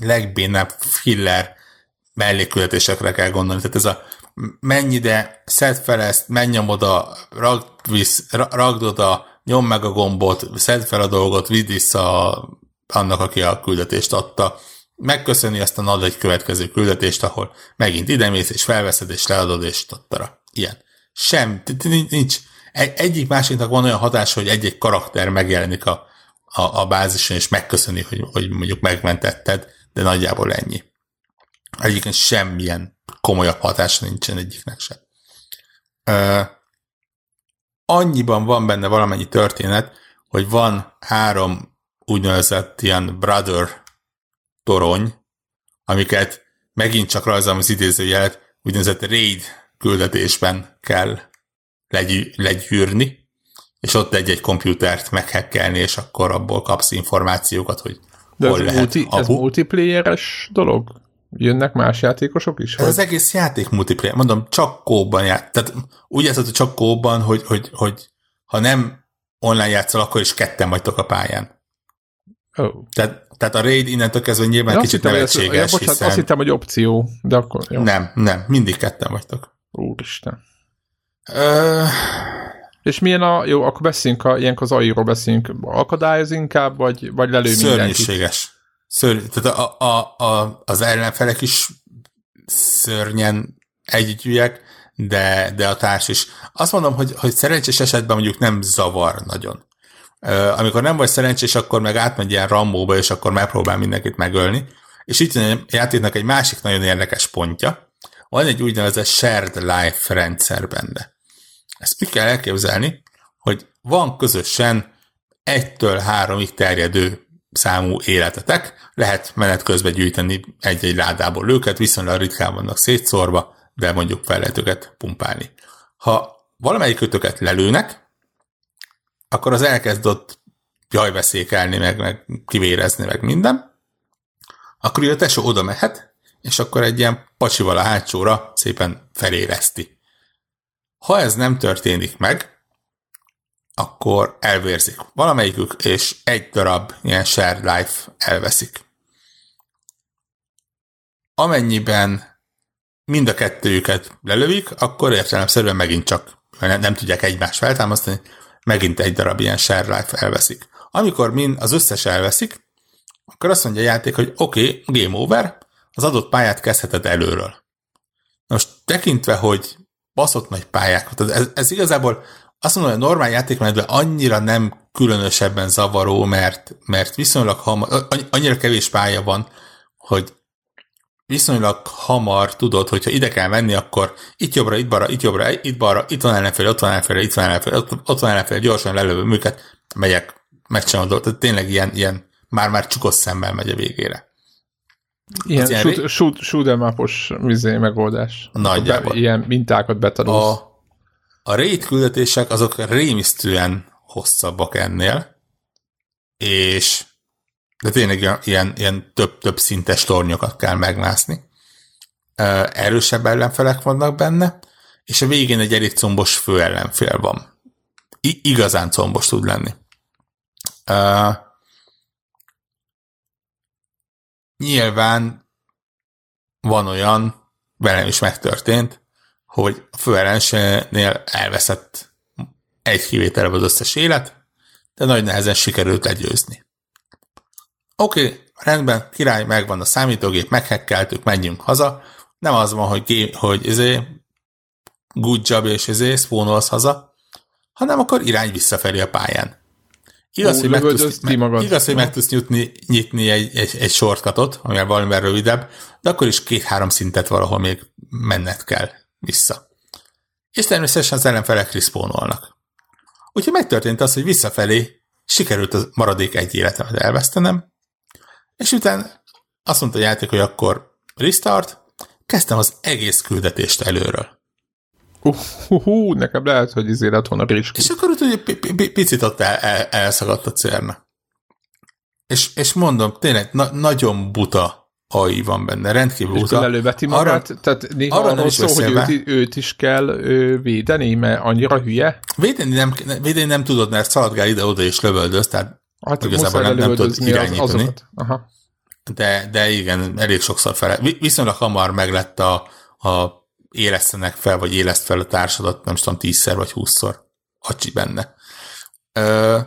Speaker 2: legbénább filler mellékküldetésekre kell gondolni. Tehát ez a menj ide, szedd fel ezt, menj oda, ragd, visz, ragd oda, nyom meg a gombot, szedd fel a dolgot, vidd vissza annak, aki a küldetést adta, megköszöni, aztán ad egy következő küldetést, ahol megint idemész, és felveszed, és leadod, és tattara. Ilyen. Sem, nincs. Egyik másiknak van olyan hatás, hogy egy-egy karakter megjelenik a, a, a bázison, és megköszöni, hogy, hogy mondjuk megmentetted, de nagyjából ennyi. Egyébként semmilyen komolyabb hatása nincsen egyiknek sem. Ö, annyiban van benne valamennyi történet, hogy van három úgynevezett ilyen brother torony, amiket megint csak rajzolom az idézőjelet, úgynevezett raid küldetésben kell legy- legyűrni, és ott egy-egy komputert meghekkelni, és akkor abból kapsz információkat, hogy
Speaker 1: De hol ez lehet multi, apu. Ez multiplayeres dolog? Jönnek más játékosok is?
Speaker 2: Ez az egész játék multiplayer. Mondom, csak kóban ját. Tehát úgy játszott, hogy csak kóban, hogy, hogy, hogy ha nem online játszol, akkor is ketten vagytok a pályán. Oh. Tehát, tehát a raid innentől kezdve nyilván kicsit hittem, nevetséges,
Speaker 1: ja, bocsánat, hiszen... azt hittem, hogy opció, de akkor
Speaker 2: jó. Nem, nem, mindig ketten vagytok.
Speaker 1: Úristen. Ö... És milyen a... Jó, akkor beszéljünk, a, ilyenkor az AI-ról beszéljünk. Akadályoz inkább, vagy, vagy lelő
Speaker 2: Szörnyűséges. Szörny, tehát a, a, a, az ellenfelek is szörnyen együgyűek, de, de a társ is. Azt mondom, hogy, hogy szerencsés esetben mondjuk nem zavar nagyon. Amikor nem vagy szerencsés, akkor meg átmegy ilyen rambóba, és akkor megpróbál mindenkit megölni. És itt a játéknak egy másik nagyon érdekes pontja, van egy úgynevezett shared life rendszer benne. Ezt úgy kell elképzelni, hogy van közösen egytől háromig terjedő számú életetek, lehet menet közben gyűjteni egy-egy ládából őket, viszonylag ritkán vannak szétszórva, de mondjuk fel lehet őket pumpálni. Ha valamelyik kötöket lelőnek, akkor az elkezd ott jajveszékelni, meg, meg kivérezni, meg minden, akkor a tesó oda mehet, és akkor egy ilyen pacsival a hátsóra szépen felérezti. Ha ez nem történik meg, akkor elvérzik valamelyikük, és egy darab ilyen shared life elveszik. Amennyiben mind a kettőjüket lelövik, akkor értelemszerűen megint csak nem, nem tudják egymást feltámasztani, megint egy darab ilyen shared life elveszik. Amikor mind az összes elveszik, akkor azt mondja a játék, hogy oké, okay, game over, az adott pályát kezdheted előről. Most tekintve, hogy baszott nagy pályák, ez, ez igazából azt mondom, hogy a normál játékmenetben annyira nem különösebben zavaró, mert, mert viszonylag hamar, annyira kevés pálya van, hogy viszonylag hamar tudod, hogyha ide kell menni, akkor itt jobbra, itt balra, itt jobbra, itt balra, itt van ellenfél, ott van ellenfél, itt van ellenfél, ott, van ellenfél, gyorsan lelövöm őket, megyek, megcsinálom dolgot. Tehát tényleg ilyen, ilyen már-már csukott szemmel megy a végére.
Speaker 1: Ilyen, shoot, shoot, shoot vizé megoldás.
Speaker 2: Nagyjából.
Speaker 1: Be, ilyen mintákat betanulsz.
Speaker 2: A, a raid küldetések azok rémisztően hosszabbak ennél, és de tényleg ilyen, ilyen több-több szintes tornyokat kell megmászni. Erősebb ellenfelek vannak benne, és a végén egy elég combos fő ellenfél van. I- igazán combos tud lenni. Uh, nyilván van olyan, velem is megtörtént, hogy a főellenségnél elveszett egy kivételre az összes élet, de nagy nehezen sikerült legyőzni. Oké, okay, rendben, király, megvan a számítógép, meghekkeltük, menjünk haza. Nem az van, hogy, gé, hogy izé, good job és izé, spawnolsz haza, hanem akkor irány visszafelé a pályán. Igaz, Ó, hogy meg tudsz, me, igaz, hogy meg tudsz nyitni, nyitni egy, egy, egy shortcutot, amivel valamivel rövidebb, de akkor is két-három szintet valahol még menned kell vissza. És természetesen az ellenfelek respawnolnak. Úgyhogy megtörtént az, hogy visszafelé sikerült a maradék egy életemet elvesztenem, és utána azt mondta a játék, hogy akkor restart, kezdtem az egész küldetést előről.
Speaker 1: Uh, uh, uh, nekem lehet, hogy izé lett volna
Speaker 2: risk. És akkor hogy picit ott el, el, elszagadt a cérna. És, és mondom, tényleg na, nagyon buta AI van benne, rendkívül buta. És
Speaker 1: előveti magát, arra, tehát néha arra nem szó, hogy őt, őt, is kell ő, védeni, mert annyira hülye.
Speaker 2: Védeni nem, védeni nem tudod, mert szaladgál ide-oda és lövöldöz, tehát hát igazából nem, nem tudod irányítani. Az, Aha. De, de igen, elég sokszor fel. Viszonylag hamar meglett a, a élesztenek fel, vagy éleszt fel a társadat, nem tudom, tízszer vagy húszszor. Acsi benne. Ö,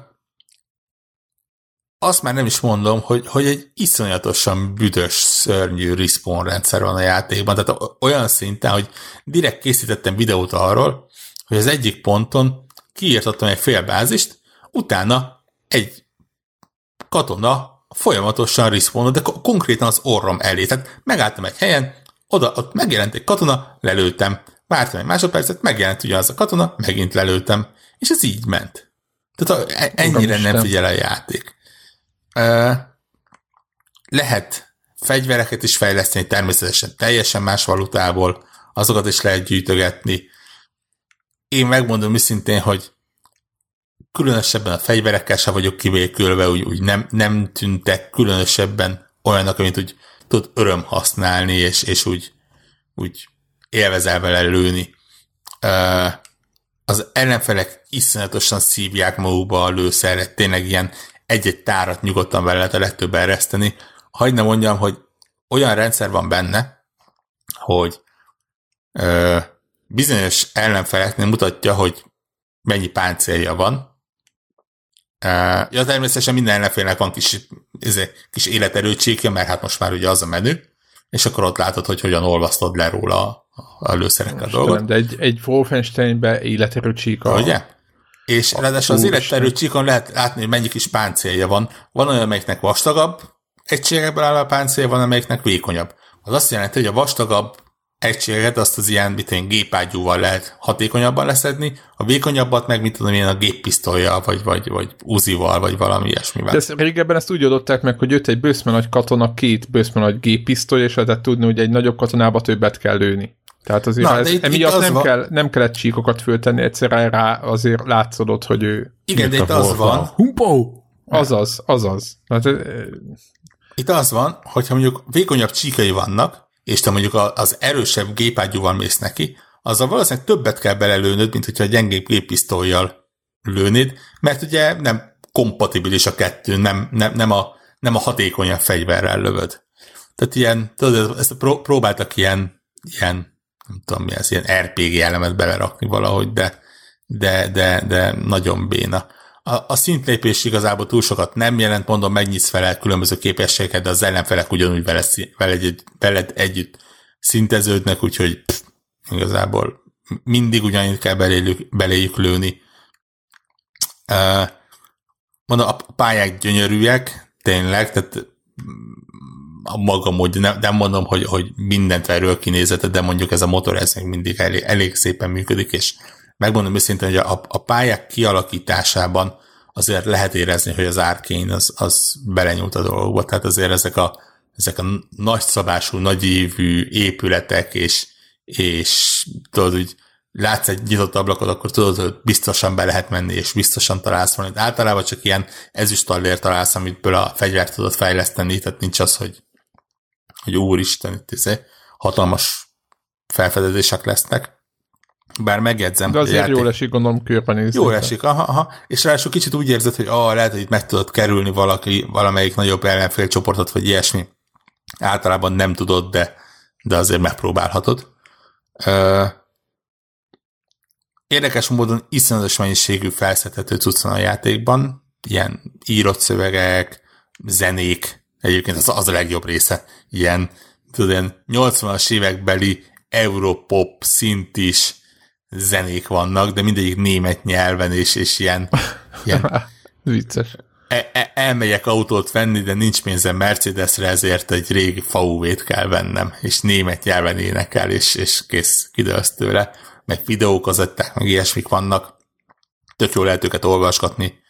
Speaker 2: azt már nem is mondom, hogy, hogy egy iszonyatosan büdös, szörnyű respawn rendszer van a játékban, tehát olyan szinten, hogy direkt készítettem videót arról, hogy az egyik ponton kiírtottam egy félbázist, utána egy katona folyamatosan respawn de konkrétan az orrom elé. Tehát megálltam egy helyen, oda, ott megjelent egy katona, lelőttem. Vártam egy másodpercet, megjelent ugyanaz a katona, megint lelőttem. És ez így ment. Tehát e- ennyire nem figyel a játék. Lehet fegyvereket is fejleszteni, természetesen teljesen más valutából, azokat is lehet gyűjtögetni. Én megmondom őszintén, hogy különösebben a fegyverekkel sem vagyok kivékülve, úgy, úgy nem, nem tűntek különösebben olyanok, amit úgy tud öröm használni, és, és úgy, úgy élvezel vele lőni. Az ellenfelek iszonyatosan szívják magukba a lőszerre, tényleg ilyen egy-egy tárat nyugodtan vele lehet a legtöbb ereszteni. Hagy ne mondjam, hogy olyan rendszer van benne, hogy ö, bizonyos ellenfeleknél mutatja, hogy mennyi páncélja van. Ja, természetesen minden ellenfélnek van kis, ez, kis életerőtsége, mert hát most már ugye az a menü, és akkor ott látod, hogy hogyan olvasztod le róla a, a dolgot.
Speaker 1: De egy, egy Wolfensteinbe életerőcsíka.
Speaker 2: Ugye? És a ráadásul az életerő csíkon lehet látni, hogy mennyi kis páncélja van. Van olyan, amelyiknek vastagabb egységekből áll a páncélja, van, amelyiknek vékonyabb. Az azt jelenti, hogy a vastagabb egységet azt az ilyen, mit én, gépágyúval lehet hatékonyabban leszedni, a vékonyabbat meg, mit tudom én, a géppisztolya, vagy, vagy, vagy uzival, vagy valami ilyesmivel.
Speaker 1: De ezt, régebben ezt úgy adották meg, hogy jött egy bőszme nagy katona, két bőszme nagy géppisztoly, és lehetett tudni, hogy egy nagyobb katonába többet kell lőni. Tehát azért Na, ez, itt, emiatt itt nem, van... kell, nem kellett csíkokat föltenni, egyszerűen rá azért látszódott, hogy ő...
Speaker 2: Igen, de itt az van...
Speaker 1: Humpó! Azaz, azaz. Hát,
Speaker 2: itt az van, hogyha mondjuk vékonyabb csíkai vannak, és te mondjuk az erősebb gépágyúval mész neki, azzal valószínűleg többet kell belelőnöd, mint hogyha a gyengébb géppisztolyjal lőnéd, mert ugye nem kompatibilis a kettő, nem, nem, nem, a, nem a hatékonyabb fegyverrel lövöd. Tehát ilyen, tudod, ezt próbáltak ilyen, ilyen nem tudom mi ez, ilyen RPG elemet belerakni valahogy, de, de, de, de nagyon béna. A, a szintlépés igazából túl sokat nem jelent, mondom, megnyitsz fel különböző képességeket, de az ellenfelek ugyanúgy veled, veled, veled együtt szinteződnek, úgyhogy pff, igazából mindig ugyanúgy kell beléjük, beléjük lőni. Uh, mondom, a pályák gyönyörűek, tényleg, tehát a maga módja, nem, nem mondom, hogy, hogy mindent erről kinézete, de mondjuk ez a motor, ez még mindig elég, elég szépen működik, és megmondom őszintén, hogy a, a pályák kialakításában azért lehet érezni, hogy az árkén az, az belenyúlt a dolgokba, tehát azért ezek a, ezek a nagyszabású, nagyévű épületek, és, és tudod, hogy látsz egy nyitott ablakot, akkor tudod, hogy biztosan be lehet menni, és biztosan találsz valamit. Általában csak ilyen ezüstallér találsz, amitből a fegyvert tudod fejleszteni, tehát nincs az, hogy hogy úristen, itt izé, hatalmas felfedezések lesznek. Bár megjegyzem,
Speaker 1: De azért játék... jól esik, gondolom, körbenézni.
Speaker 2: Jól esik, aha, aha. És ráadásul kicsit úgy érzed, hogy ah, lehet, hogy itt meg tudod kerülni valaki, valamelyik nagyobb ellenfél csoportot, vagy ilyesmi. Általában nem tudod, de, de azért megpróbálhatod. Ö... Érdekes módon iszonyatos mennyiségű felszedhető cucc a játékban, ilyen írott szövegek, zenék, Egyébként az, az a legjobb része. Ilyen, tudod, ilyen 80-as évekbeli Europop szint is zenék vannak, de mindegyik német nyelven, és, és ilyen, ilyen
Speaker 1: Vicces.
Speaker 2: E, e, elmegyek autót venni, de nincs pénzem Mercedesre, ezért egy régi VW-t kell vennem, és német nyelven énekel, és, és kész, kidőlsz tőle. Meg videókazetták, meg ilyesmik vannak. Tök jól lehet őket olvasgatni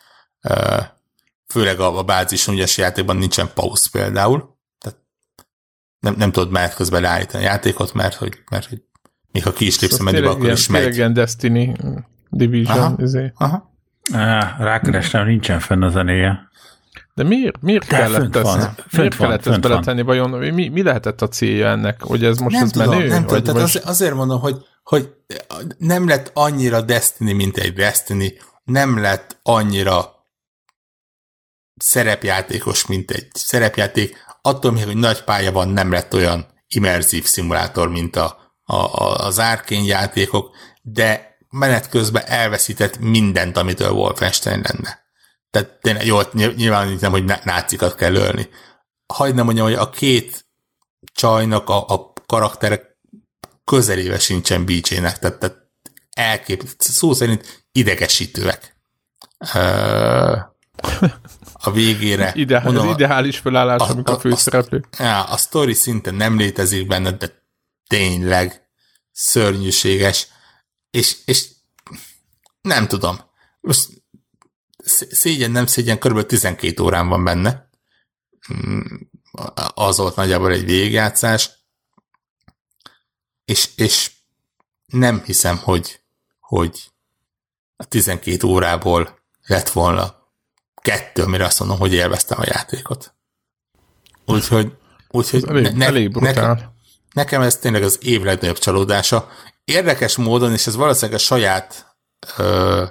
Speaker 2: főleg a, a bázis ügyes játékban nincsen pauz például. Tehát nem, nem tudod menet közben leállítani a játékot, mert hogy, mert hogy még ha ki is lépsz a menübe, akkor is megy.
Speaker 1: Igen, Destiny Division. Aha, izé.
Speaker 3: aha. Á, rákerestem, nincsen fenn a zenéje.
Speaker 1: De miért, miért
Speaker 3: De
Speaker 1: kellett
Speaker 3: fönt
Speaker 1: ezt,
Speaker 3: van,
Speaker 1: miért
Speaker 3: fönt van,
Speaker 1: kellett ezt beletenni, vajon mi, mi lehetett a célja ennek, hogy ez most
Speaker 2: nem
Speaker 1: ez
Speaker 2: tudom,
Speaker 1: menő?
Speaker 2: nem tudom, tehát
Speaker 1: most...
Speaker 2: az, azért mondom, hogy, hogy nem lett annyira Destiny, mint egy Destiny, nem lett annyira szerepjátékos, mint egy szerepjáték, attól még, hogy nagy pálya van, nem lett olyan immerzív szimulátor, mint a, a, a, az árkén játékok, de menet közben elveszített mindent, amitől Wolfenstein lenne. Tehát tényleg, jó, nyilván nem, hogy nácikat kell ölni. Hagyd nem mondjam, hogy a két csajnak a, a karakterek közelébe sincsen BJ-nek, tehát, tehát elképesztő, szó szerint idegesítőek. A végére.
Speaker 1: Ide,
Speaker 2: mondom,
Speaker 1: ez ideális felállás,
Speaker 2: a-
Speaker 1: amikor a
Speaker 2: a-
Speaker 1: főszereplő.
Speaker 2: Ja, a sztori szinten nem létezik benne, de tényleg szörnyűséges, és, és nem tudom. Most szé- szégyen, nem szégyen, kb. 12 órán van benne. Mm, Az volt nagyjából egy végigjátszás, és, és nem hiszem, hogy, hogy a 12 órából lett volna kettő, amire azt mondom, hogy élveztem a játékot. Úgyhogy, úgyhogy
Speaker 1: elég,
Speaker 2: ne-
Speaker 1: elég brutál.
Speaker 2: nekem, nekem ez tényleg az év legnagyobb csalódása. Érdekes módon, és ez valószínűleg a saját ö,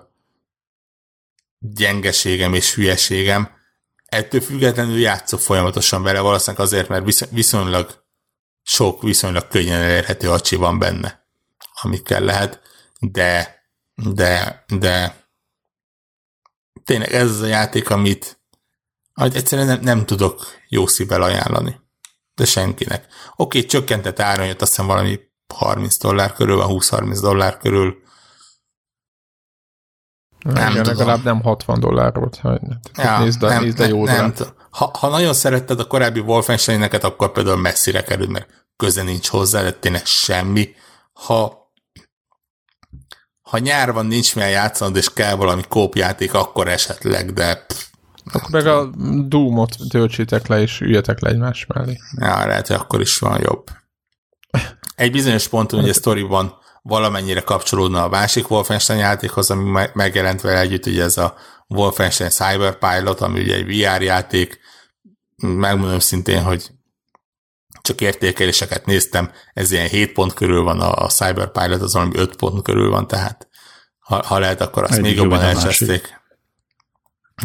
Speaker 2: gyengeségem és hülyeségem, ettől függetlenül játszok folyamatosan vele, valószínűleg azért, mert visz- viszonylag sok, viszonylag könnyen elérhető acsi van benne, amikkel lehet, de, de, de tényleg ez az a játék, amit amit egyszerűen nem, nem tudok jó szívvel ajánlani. De senkinek. Oké, okay, csökkentett áron jött, azt hiszem valami 30 dollár körül, van 20-30 dollár körül.
Speaker 1: Nem
Speaker 2: nem
Speaker 1: Igen,
Speaker 2: tudom.
Speaker 1: legalább nem 60 dollár volt.
Speaker 2: Ja,
Speaker 1: nézd, a, nézd a jó
Speaker 2: nem,
Speaker 1: nem,
Speaker 2: ha, ha nagyon szeretted a korábbi Wolfensteineket, akkor például messzire kerül, mert köze nincs hozzá, de tényleg semmi. Ha ha nyár van, nincs milyen játszanod, és kell valami kópjáték, akkor esetleg, de pff,
Speaker 1: Akkor meg a Doom-ot töltsétek le, és üljetek le egymás mellé.
Speaker 2: Ja, lehet, hogy akkor is van jobb. Egy bizonyos ponton ugye a sztoriban valamennyire kapcsolódna a másik Wolfenstein játékhoz, ami me- megjelent vele együtt, ugye ez a Wolfenstein Cyberpilot, ami ugye egy VR játék. Megmondom szintén, hogy csak értékeléseket néztem, ez ilyen 7 pont körül van, a Cyberpilot az valami 5 pont körül van, tehát ha, ha lehet, akkor azt
Speaker 3: Egyik
Speaker 2: még
Speaker 3: jobb,
Speaker 2: jobban elcseszték.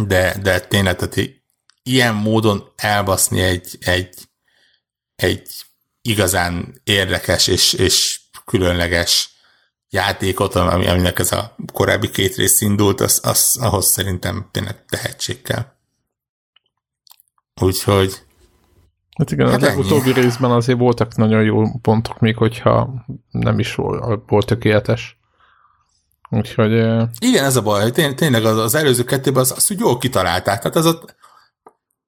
Speaker 2: De, de tényleg, tehát ilyen módon elbaszni egy, egy, egy igazán érdekes és, és különleges játékot, ami, aminek ez a korábbi két rész indult, az, az, ahhoz szerintem tényleg tehetség kell. Úgyhogy
Speaker 1: Hát igen,
Speaker 2: Hát
Speaker 1: a
Speaker 2: ennyi.
Speaker 1: utóbbi részben azért voltak nagyon jó pontok, még hogyha nem is volt tökéletes. Úgyhogy
Speaker 2: igen, ez a baj, hogy tény, tényleg az, az előző kettőben az, azt úgy jól kitalálták. Tehát az ott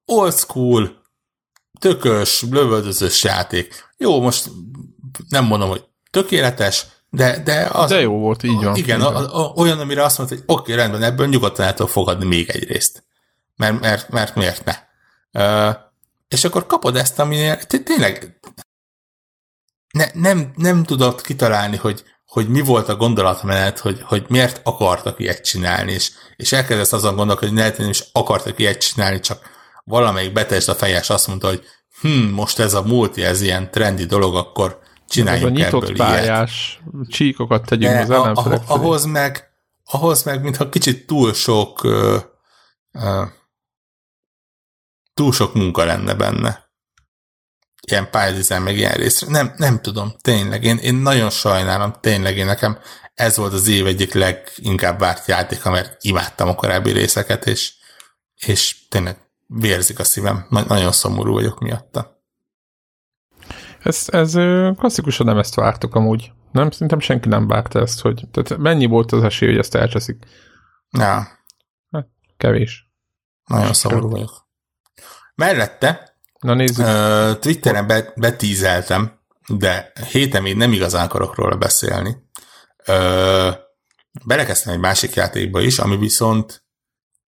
Speaker 2: old school, tökös, lövöldözős játék. Jó, most nem mondom, hogy tökéletes, de, de az,
Speaker 1: de jó volt, így van.
Speaker 2: Igen,
Speaker 1: így
Speaker 2: a,
Speaker 1: van.
Speaker 2: a, olyan, amire azt mondta, hogy oké, okay, rendben, ebből nyugodtan el tudok fogadni még egy részt. Mert, mert, mert miért ne? Uh, és akkor kapod ezt, aminél té- tényleg ne, nem, nem tudod kitalálni, hogy, hogy mi volt a gondolatmenet, hogy, hogy miért akartak ilyet csinálni, és, és elkezdesz azon gondolkodni, hogy lehet, hogy nem is akartak ilyet csinálni, csak valamelyik betesd a fejes azt mondta, hogy hm, most ez a multi, ez ilyen trendi dolog, akkor
Speaker 1: Ez a nyitott
Speaker 2: ebből ilyet.
Speaker 1: pályás csíkokat tegyünk
Speaker 2: De
Speaker 1: az ellenfelek
Speaker 2: a,
Speaker 1: felé.
Speaker 2: ahhoz meg, ahhoz meg, mintha kicsit túl sok ö, ö, túl sok munka lenne benne. Ilyen pályadizájn, meg ilyen részre. Nem, nem tudom, tényleg. Én, én nagyon sajnálom, tényleg én nekem ez volt az év egyik leginkább várt játéka, mert imádtam a korábbi részeket, és, és tényleg vérzik a szívem. Na, nagyon szomorú vagyok miatta.
Speaker 1: Ez, ez klasszikusan nem ezt vártuk amúgy. Nem, szerintem senki nem várta ezt, hogy tehát mennyi volt az esély, hogy ezt elcseszik?
Speaker 2: Ja,
Speaker 1: Kevés.
Speaker 2: nagyon szomorú vagyok. Mellette
Speaker 1: Na nézzük.
Speaker 2: Twitteren be, betízeltem, de héten még nem igazán akarok róla beszélni. Ö, belekezdtem egy másik játékba is, ami viszont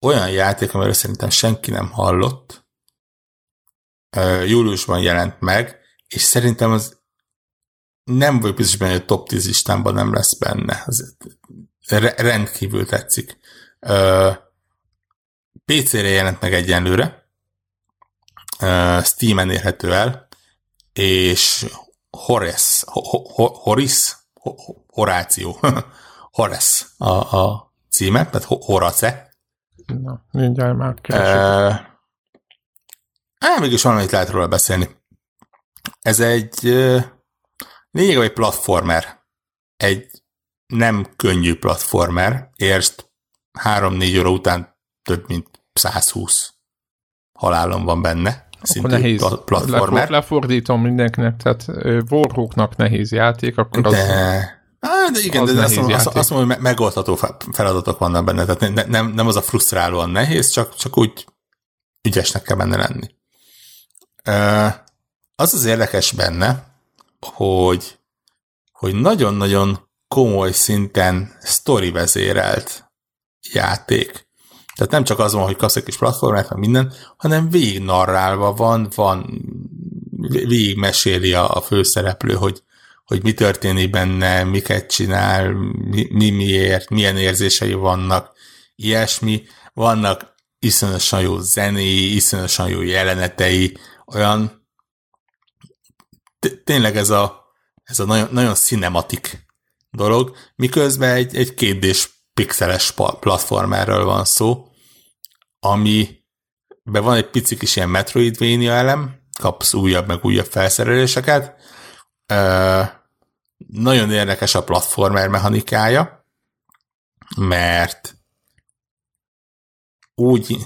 Speaker 2: olyan játék, amiről szerintem senki nem hallott. Júliusban jelent meg, és szerintem az nem vagy biztos benne, hogy a top 10 listámban nem lesz benne. Az rendkívül tetszik. PC-re jelent meg egyenlőre, Steam-en érhető el, és Horace, Horis, Horáció, Horace a, a címe, tehát Horace.
Speaker 1: Na, mindjárt már
Speaker 2: keresek. Uh, mégis valamit lehet róla beszélni. Ez egy lényegében egy platformer. Egy nem könnyű platformer. Érst 3-4 óra után több mint 120 halálom van benne.
Speaker 1: Akkor nehéz. Platformer. Lefordítom mindenkinek, tehát Warhawknak nehéz játék, akkor az...
Speaker 2: De... De igen, az de azt, azt, azt mondom, hogy megoldható feladatok vannak benne, tehát ne, nem, nem az a frusztrálóan nehéz, csak, csak úgy ügyesnek kell benne lenni. Az az érdekes benne, hogy, hogy nagyon-nagyon komoly szinten story vezérelt játék. Tehát nem csak az van, hogy kapsz egy kis platformát, meg minden, hanem végig narrálva van, van végig meséli a, a főszereplő, hogy, hogy mi történik benne, miket csinál, mi, mi miért, milyen érzései vannak, ilyesmi. Vannak iszonyosan jó zenéi, iszonyosan jó jelenetei, olyan tényleg ez a, ez a nagyon, nagyon cinematik dolog, miközben egy, egy kétdés pixeles platformerről van szó, ami be van egy pici kis ilyen Metroidvania elem, kapsz újabb meg újabb felszereléseket. Ö, nagyon érdekes a platformer mechanikája, mert úgy,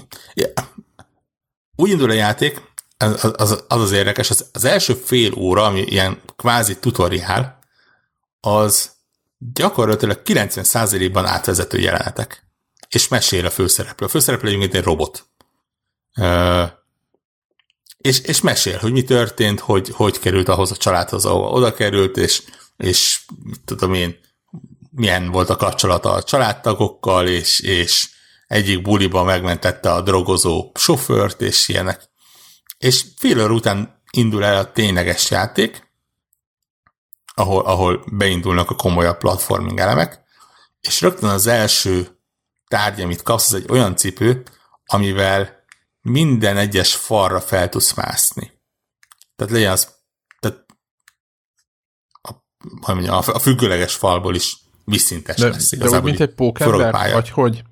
Speaker 2: úgy indul a játék, az az, az, az érdekes, az, az első fél óra, ami ilyen kvázi tutoriál, az gyakorlatilag 90%-ban átvezető jelenetek. És mesél a főszereplő. A főszereplő egyébként egy robot. Uh, és, és mesél, hogy mi történt, hogy, hogy került ahhoz a családhoz, ahol oda került, és, és tudom én, milyen volt a kapcsolata a családtagokkal, és, és egyik buliban megmentette a drogozó sofőrt, és ilyenek. És fél után indul el a tényleges játék, ahol, ahol beindulnak a komolyabb platforming elemek, és rögtön az első tárgy, amit kapsz, az egy olyan cipő, amivel minden egyes falra fel tudsz mászni. Tehát legyen az, tehát a, hogy mondjam, a függőleges falból is visszintes
Speaker 1: de,
Speaker 2: lesz.
Speaker 1: De úgy, mint egy pókember, vagy hogy?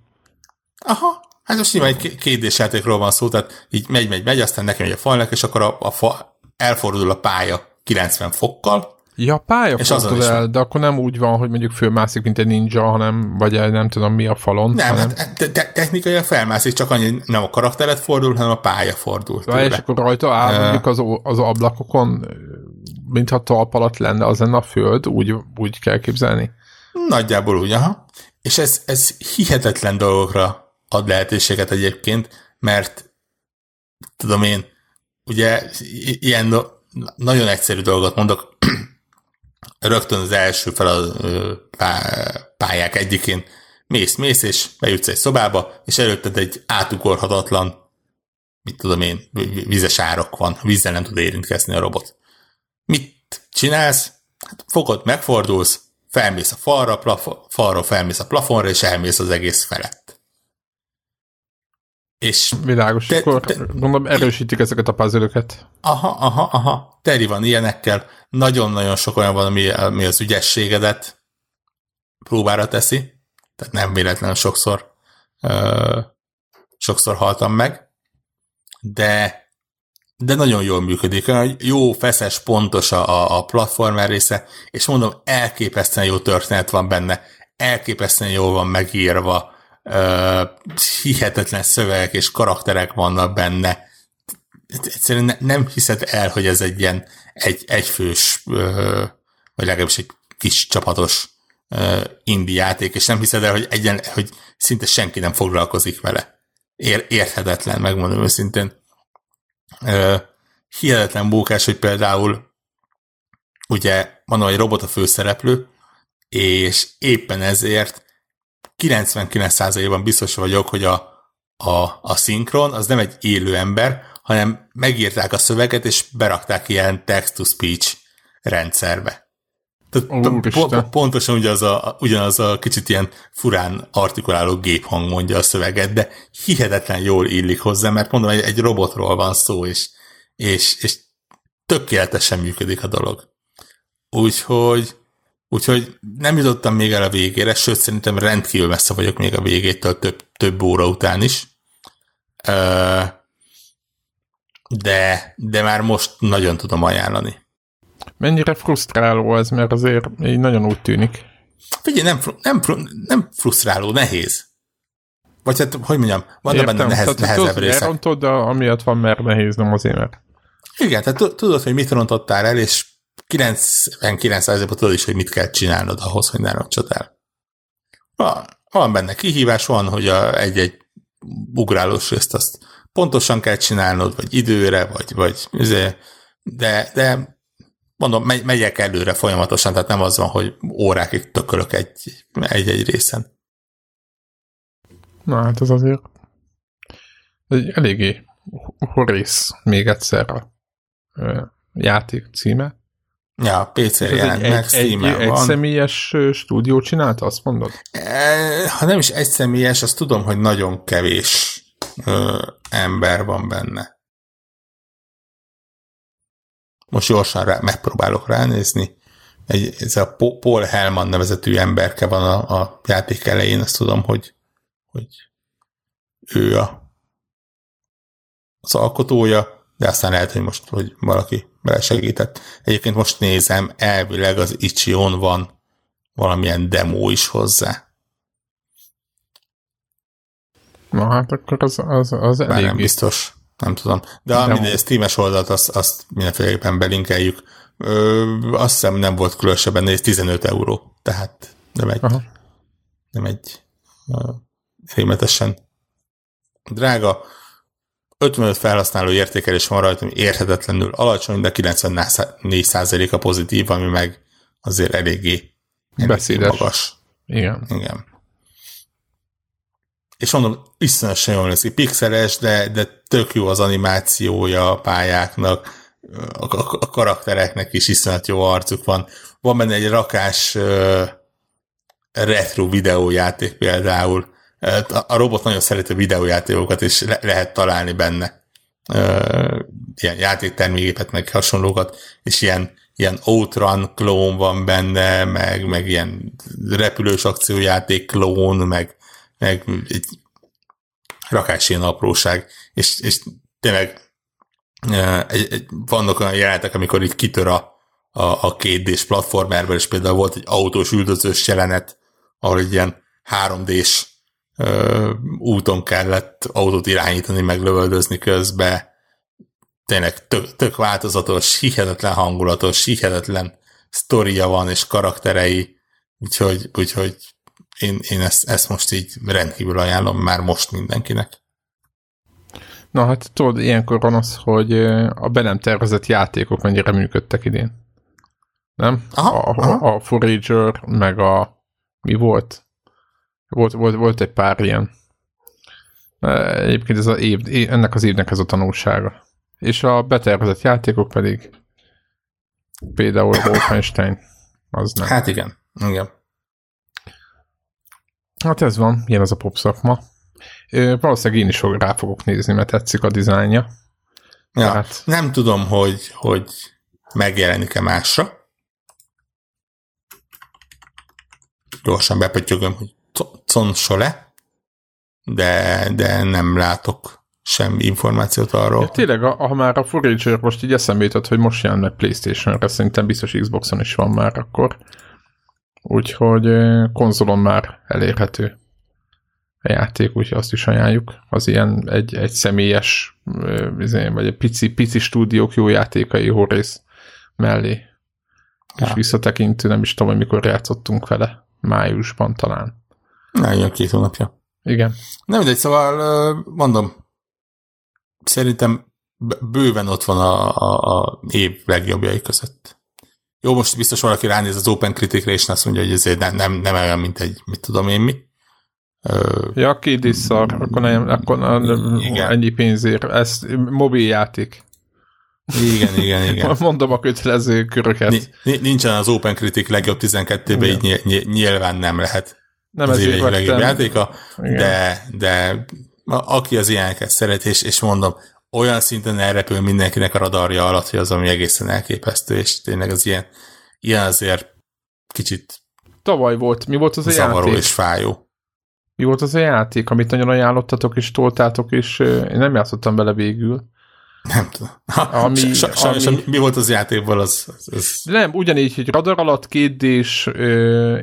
Speaker 2: Aha, hát most nyilván egy kétdés játékról van szó, tehát így megy, megy, megy, aztán nekem megy a falnak, és akkor a, a fa, elfordul a pálya 90 fokkal,
Speaker 1: Ja, pálya és fordul el, de akkor nem úgy van, hogy mondjuk fölmászik, mint egy ninja, hanem, vagy egy nem tudom mi a falon.
Speaker 2: Nem,
Speaker 1: hanem...
Speaker 2: hát te- te- technikai felmászik, csak annyi nem a karakteret fordul, hanem a pálya fordul.
Speaker 1: Ja, és akkor rajta áll mondjuk az, az ablakokon, mintha talp alatt lenne az lenne a föld, úgy, úgy kell képzelni?
Speaker 2: Nagyjából úgy, aha. És ez, ez hihetetlen dolgokra ad lehetőséget egyébként, mert tudom én, ugye ilyen nagyon egyszerű dolgot mondok, rögtön az első fel a pályák egyikén mész, mész, és bejutsz egy szobába, és előtted egy átugorhatatlan, mit tudom én, vizes árok van, vízzel nem tud érintkezni a robot. Mit csinálsz? Hát fogod, megfordulsz, felmész a falra, plafon, falra felmész a plafonra, és elmész az egész felett.
Speaker 1: És Világos, te, akkor te, gondolom erősítik ezeket a puzzle
Speaker 2: Aha, aha, aha. Teri van ilyenekkel. Nagyon-nagyon sok olyan van, ami, ami az ügyességedet próbára teszi. Tehát nem véletlenül sokszor ö, sokszor haltam meg. De de nagyon jól működik. Olyan jó, feszes, pontos a, a platformer része, és mondom, elképesztően jó történet van benne, elképesztően jól van megírva, hihetetlen szövegek és karakterek vannak benne. Egyszerűen ne, nem hiszed el, hogy ez egy ilyen egy, egyfős, vagy legalábbis egy kis csapatos indie játék, és nem hiszed el, hogy, egyen, hogy szinte senki nem foglalkozik vele. Ér, érthetetlen, megmondom őszintén. Hihetetlen mókás, hogy például ugye van egy robot a főszereplő, és éppen ezért 99%-ban biztos vagyok, hogy a, a, a szinkron az nem egy élő ember, hanem megírták a szöveget, és berakták ilyen text-to-speech rendszerbe. Tehát pontosan ugyanaz a, ugyanaz a kicsit ilyen furán artikuláló géphang mondja a szöveget, de hihetetlen jól illik hozzá, mert mondom, egy, egy robotról van szó, és, és, és tökéletesen működik a dolog. Úgyhogy, úgyhogy nem jutottam még el a végére, sőt szerintem rendkívül messze vagyok még a végétől több, több óra után is. De, de már most nagyon tudom ajánlani.
Speaker 1: Mennyire frusztráló ez, mert azért így nagyon úgy tűnik.
Speaker 2: Figyelj, nem, nem, nem frusztráló, nehéz. Vagy hát, hogy mondjam, van Értem, benne nehez, tehát nehezebb részek.
Speaker 1: Elrontod, de amiatt van, mert nehéz, nem azért, mert...
Speaker 2: Igen, tehát tudod, hogy mit rontottál el, és 99%-ban tudod is, hogy mit kell csinálnod ahhoz, hogy ne rontsod el. Van, van benne kihívás, van, hogy a, egy-egy ugrálós részt azt pontosan kell csinálnod, vagy időre, vagy, vagy izé, de, de mondom, megy, megyek előre folyamatosan, tehát nem az van, hogy órákig tökölök egy, egy-egy részen.
Speaker 1: Na hát ez azért egy eléggé horész még egyszer a játék címe.
Speaker 2: Ja, PC-re jelent
Speaker 1: meg, egy, egy, egy személyes stúdió csinálta, azt mondod?
Speaker 2: E, ha nem is egy személyes, azt tudom, hogy nagyon kevés ö, ember van benne. Most gyorsan rá, megpróbálok ránézni. Egy, ez a Paul Hellman nevezetű emberke van a, a játék elején, azt tudom, hogy, hogy ő a, az alkotója, de aztán lehet, hogy most hogy valaki belesegített. Egyébként most nézem, elvileg az Ichion van valamilyen demo is hozzá.
Speaker 1: Na hát akkor az, az, az
Speaker 2: elég... nem biztos nem tudom. De a mindegy, Steam-es oldalt azt, azt mindenféleképpen belinkeljük. Ö, azt hiszem nem volt különösebben néz 15 euró, tehát nem egy, Aha. nem egy rémetesen drága. 55 felhasználó értékelés van rajta, ami érhetetlenül alacsony, de 94% a pozitív, ami meg azért eléggé,
Speaker 1: eléggé magas. Igen.
Speaker 2: Igen és mondom, iszonyatosan jól néz ki, pixeles, de, de tök jó az animációja a pályáknak, a, a, a karaktereknek is iszonyat jó arcuk van. Van benne egy rakás uh, retro videójáték például. A, a robot nagyon szereti videójátékokat, és le, lehet találni benne uh, ilyen játéktermékeket, meg hasonlókat, és ilyen, ilyen Outrun klón van benne, meg, meg ilyen repülős akciójáték klón, meg meg egy rakás ilyen apróság, és, és tényleg egy, egy, vannak olyan jelenetek, amikor itt kitör a, a, a kétdés platformerből, és például volt egy autós üldözős jelenet, ahol egy ilyen 3D-s ö, úton kellett autót irányítani, meg lövöldözni közbe. Tényleg tök, tök változatos, hihetetlen hangulatos, hihetetlen sztoria van, és karakterei, úgyhogy, úgyhogy én, én ezt, ezt most így rendkívül ajánlom már most mindenkinek.
Speaker 1: Na hát tudod, ilyenkor van az, hogy a be nem tervezett játékok mennyire működtek idén. Nem? Aha, a, aha. a Forager, meg a mi volt? Volt, volt, volt egy pár ilyen. Egyébként ez az év, ennek az évnek ez a tanulsága. És a betervezett játékok pedig például Wolfenstein, az nem.
Speaker 2: Hát igen, igen.
Speaker 1: Hát ez van, ilyen az a pop szakma. Valószínűleg én is rá fogok nézni, mert tetszik a dizájnja.
Speaker 2: Ja, hát... Nem tudom, hogy, hogy megjelenik-e másra. Gyorsan bepötyögöm, hogy console, de, de nem látok semmi információt arról. Ja,
Speaker 1: tényleg, ha már a Forager most így eszembe jutott, hogy most jön meg Playstation-re, szerintem biztos Xboxon is van már akkor. Úgyhogy konzolon már elérhető a játék, úgyhogy azt is ajánljuk. Az ilyen egy, egy személyes, izé, vagy egy pici, pici stúdiók jó játékai horrész mellé. Ja. És visszatekintő, nem is tudom, hogy mikor játszottunk vele. Májusban talán.
Speaker 2: Na, ilyen két hónapja.
Speaker 1: Igen.
Speaker 2: Nem mindegy, szóval mondom, szerintem bőven ott van a, a, a év legjobbjai között. Jó, most biztos valaki ránéz az Open Critic-re, és azt mondja, hogy ez nem, nem, nem olyan, mint egy, mit tudom én mi.
Speaker 1: Ja, két szar, akkor, nem, akkor igen. ennyi pénzért. Ez mobiljáték.
Speaker 2: Igen, igen, igen.
Speaker 1: Mondom a kötelező köröket.
Speaker 2: Nincsen az Open Critic legjobb 12-ben, így nyilván nem lehet. Nem az év legjobb játéka, de, de aki az ilyeneket szeret, és, és mondom, olyan szinten elrepül mindenkinek a radarja alatt, hogy az, ami egészen elképesztő, és tényleg az ilyen, ilyen azért kicsit
Speaker 1: Tavaly volt. Mi volt az a
Speaker 2: zavaró
Speaker 1: játék?
Speaker 2: és fájó.
Speaker 1: Mi volt az a játék, amit nagyon ajánlottatok és toltátok, és én nem játszottam bele végül.
Speaker 2: Nem tudom. Ami, Sajnos, ami... mi volt az játékból, az, az, az...
Speaker 1: Nem, ugyanígy, hogy radar alatt két és,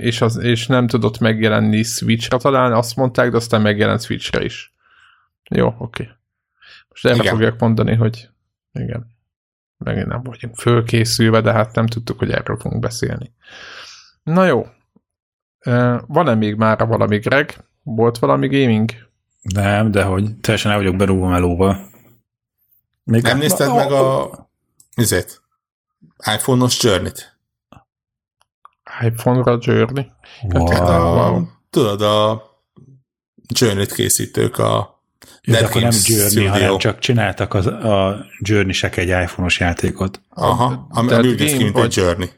Speaker 1: és, az, és nem tudott megjelenni Switch-re talán, azt mondták, de aztán megjelent Switch-re is. Jó, oké. Okay. Most erre igen. fogják mondani, hogy igen, megint nem vagyunk fölkészülve, de hát nem tudtuk, hogy erről fogunk beszélni. Na jó. Van-e még már valami, Greg? Volt valami gaming?
Speaker 3: Nem, de hogy teljesen el vagyok berúgva melóval.
Speaker 2: Még nem a... nézted a... meg a Ezért? iPhone-os Journey-t?
Speaker 1: iPhone-ra Journey?
Speaker 2: Wow. Hát a, tudod, a Journey-t készítők a
Speaker 3: de akkor nem Journey, Studio. hanem csak csináltak az, a Journey-sek egy iPhone-os játékot.
Speaker 2: Aha, ami, ami úgy néz ki, mint egy Journey.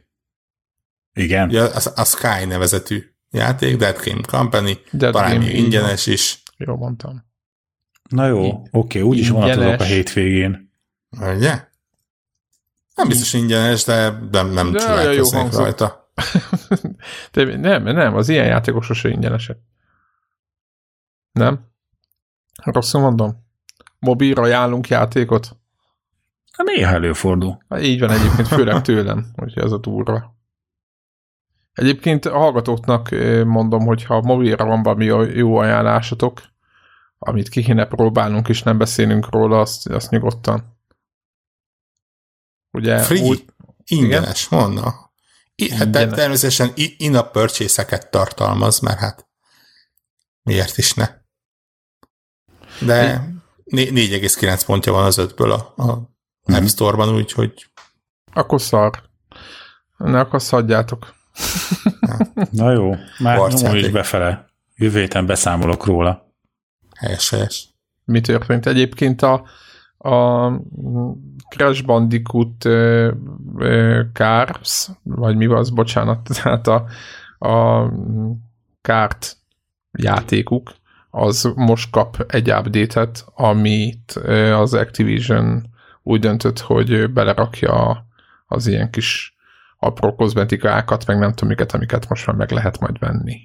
Speaker 3: Igen.
Speaker 2: Ja, a, a Sky nevezetű játék, Dead Game Company, Dead talán Game még ingyenes is.
Speaker 1: Jó mondtam.
Speaker 3: Na jó, oké, okay, úgyis vonatozok a hétvégén.
Speaker 2: Ugye? Nem biztos ingyenes, de nem, nem de csodálkoznék rajta.
Speaker 1: de nem, nem, az ilyen játékok sose ingyenesek. Nem? Rosszul mondom? Mobilra ajánlunk játékot?
Speaker 3: Hát néha előfordul.
Speaker 1: Hát így van egyébként, főleg tőlem, hogy ez a durva. Egyébként a hallgatóknak mondom, hogy ha mobilra van valami jó ajánlásotok, amit ki kéne próbálnunk, és nem beszélünk róla, azt, azt nyugodtan.
Speaker 2: Ugye Free, úgy, ingyenes, mondna. Hát természetesen in-app purchase tartalmaz, mert hát miért is ne. De 4,9 pontja van az ötből a, a App mhm. Store-ban, úgyhogy...
Speaker 1: Akkor szar. Ne, akkor szadjátok.
Speaker 3: Na jó, már nyomom is befele. Jövő héten beszámolok róla.
Speaker 2: Helyes, helyes.
Speaker 1: Mi történt? Egyébként a, a Crash Bandicoot uh, uh, Cars, vagy mi az, bocsánat, tehát a, a kárt játékuk, az most kap egy update-et, amit az Activision úgy döntött, hogy belerakja az ilyen kis apró kozmetikákat, meg nem tudom miket, amiket most már meg lehet majd venni.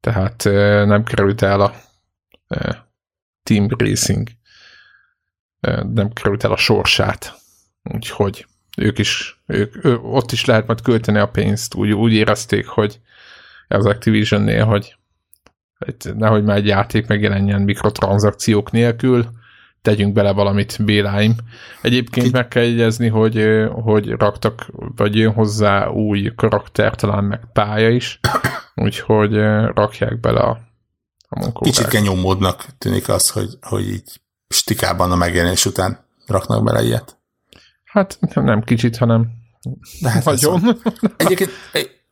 Speaker 1: Tehát nem került el a Team Racing, nem került el a sorsát. Úgyhogy ők is, ők, ő, ott is lehet majd költeni a pénzt. Úgy, úgy érezték, hogy az Activision-nél, hogy nehogy már egy játék megjelenjen mikrotranszakciók nélkül, tegyünk bele valamit Béláim. Egyébként meg kell jegyezni, hogy, hogy raktak, vagy jön hozzá új karakter, talán meg pálya is, úgyhogy rakják bele a, a munkókát.
Speaker 2: Kicsit kenyómódnak tűnik az, hogy, hogy így stikában a megjelenés után raknak bele ilyet.
Speaker 1: Hát nem kicsit, hanem De hát nagyon.
Speaker 2: Egyébként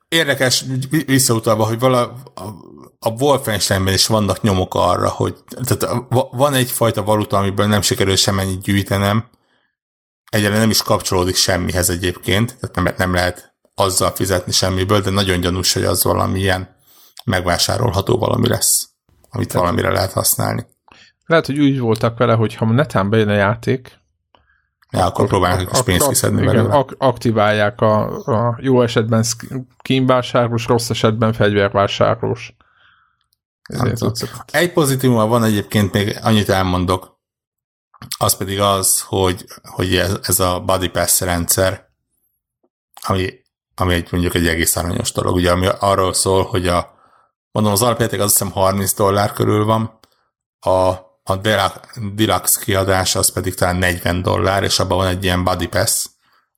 Speaker 2: érdekes, visszautalva, hogy vala, a, a Wolfensteinben is vannak nyomok arra, hogy tehát van egyfajta valuta, amiből nem sikerül semmennyit gyűjtenem, egyre nem is kapcsolódik semmihez egyébként, tehát nem, nem lehet azzal fizetni semmiből, de nagyon gyanús, hogy az valami ilyen megvásárolható valami lesz, amit tehát valamire lehet használni.
Speaker 1: Lehet, hogy úgy voltak vele, hogy ha netán bejön a játék,
Speaker 2: Ja, akkor próbálnak is pénzt kiszedni igen, belőle.
Speaker 1: Ak- aktiválják a, a jó esetben skinvásárlós, rossz esetben fegyvervásárlós.
Speaker 2: Egy pozitívum van egyébként, még annyit elmondok, az pedig az, hogy, hogy ez, ez a Body Pass rendszer, ami, ami egy, mondjuk egy egész aranyos dolog, ugye, ami arról szól, hogy a mondom, az alapjáték azt hiszem 30 dollár körül van, a a Deluxe kiadás az pedig talán 40 dollár, és abban van egy ilyen body pass,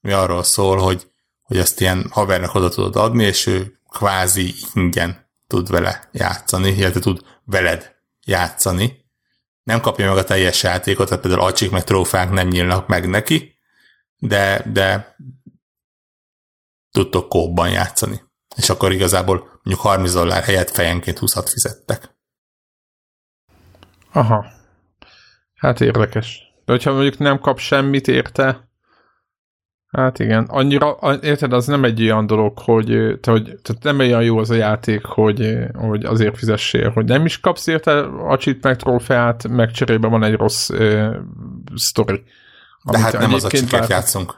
Speaker 2: ami arról szól, hogy, hogy ezt ilyen havernak oda tudod adni, és ő kvázi ingyen tud vele játszani, illetve tud veled játszani. Nem kapja meg a teljes játékot, tehát például acsik meg trófák nem nyílnak meg neki, de, de tudtok kóban játszani. És akkor igazából mondjuk 30 dollár helyett fejenként 20-at fizettek.
Speaker 1: Aha. Hát érdekes. De hogyha mondjuk nem kap semmit érte, Hát igen, annyira, érted, az nem egy olyan dolog, hogy, te, hogy tehát nem olyan jó az a játék, hogy, hogy azért fizessél, hogy nem is kapsz érte a cheat meg trófeát, meg cserébe van egy rossz uh, sztori.
Speaker 2: De hát nem az a csikét játszunk.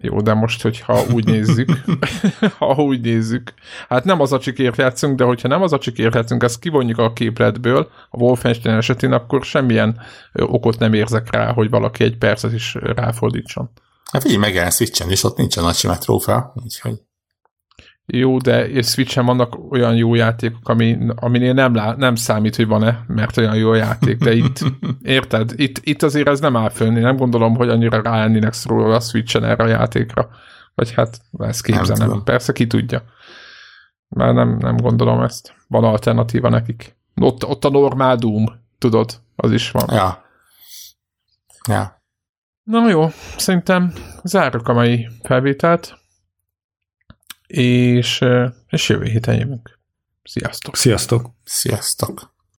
Speaker 1: Jó, de most, hogyha úgy nézzük, ha úgy nézzük, hát nem az a csikért játszunk, de hogyha nem az a csikért játszunk, ezt kivonjuk a képletből, a Wolfenstein esetén, akkor semmilyen okot nem érzek rá, hogy valaki egy percet is ráfordítson.
Speaker 2: Hát így megjelen Switchen, és ott nincsen nagy sima trófea, úgyhogy...
Speaker 1: Jó, de és Switchen vannak olyan jó játékok, ami, aminél nem, lá, nem számít, hogy van-e, mert olyan jó játék, de itt, érted? Itt, itt azért ez nem áll fönn, én nem gondolom, hogy annyira ráennének szólva a Switchen erre a játékra. Vagy hát ezt képzelem, nem persze ki tudja. Mert nem, nem gondolom ezt. Van alternatíva nekik. Ott, ott a normál Doom, tudod, az is van.
Speaker 2: Ja. Ja.
Speaker 1: Na jó, szerintem zárjuk a mai felvételt, és, és jövő héten jövünk. Sziasztok!
Speaker 3: Sziasztok!
Speaker 2: Sziasztok!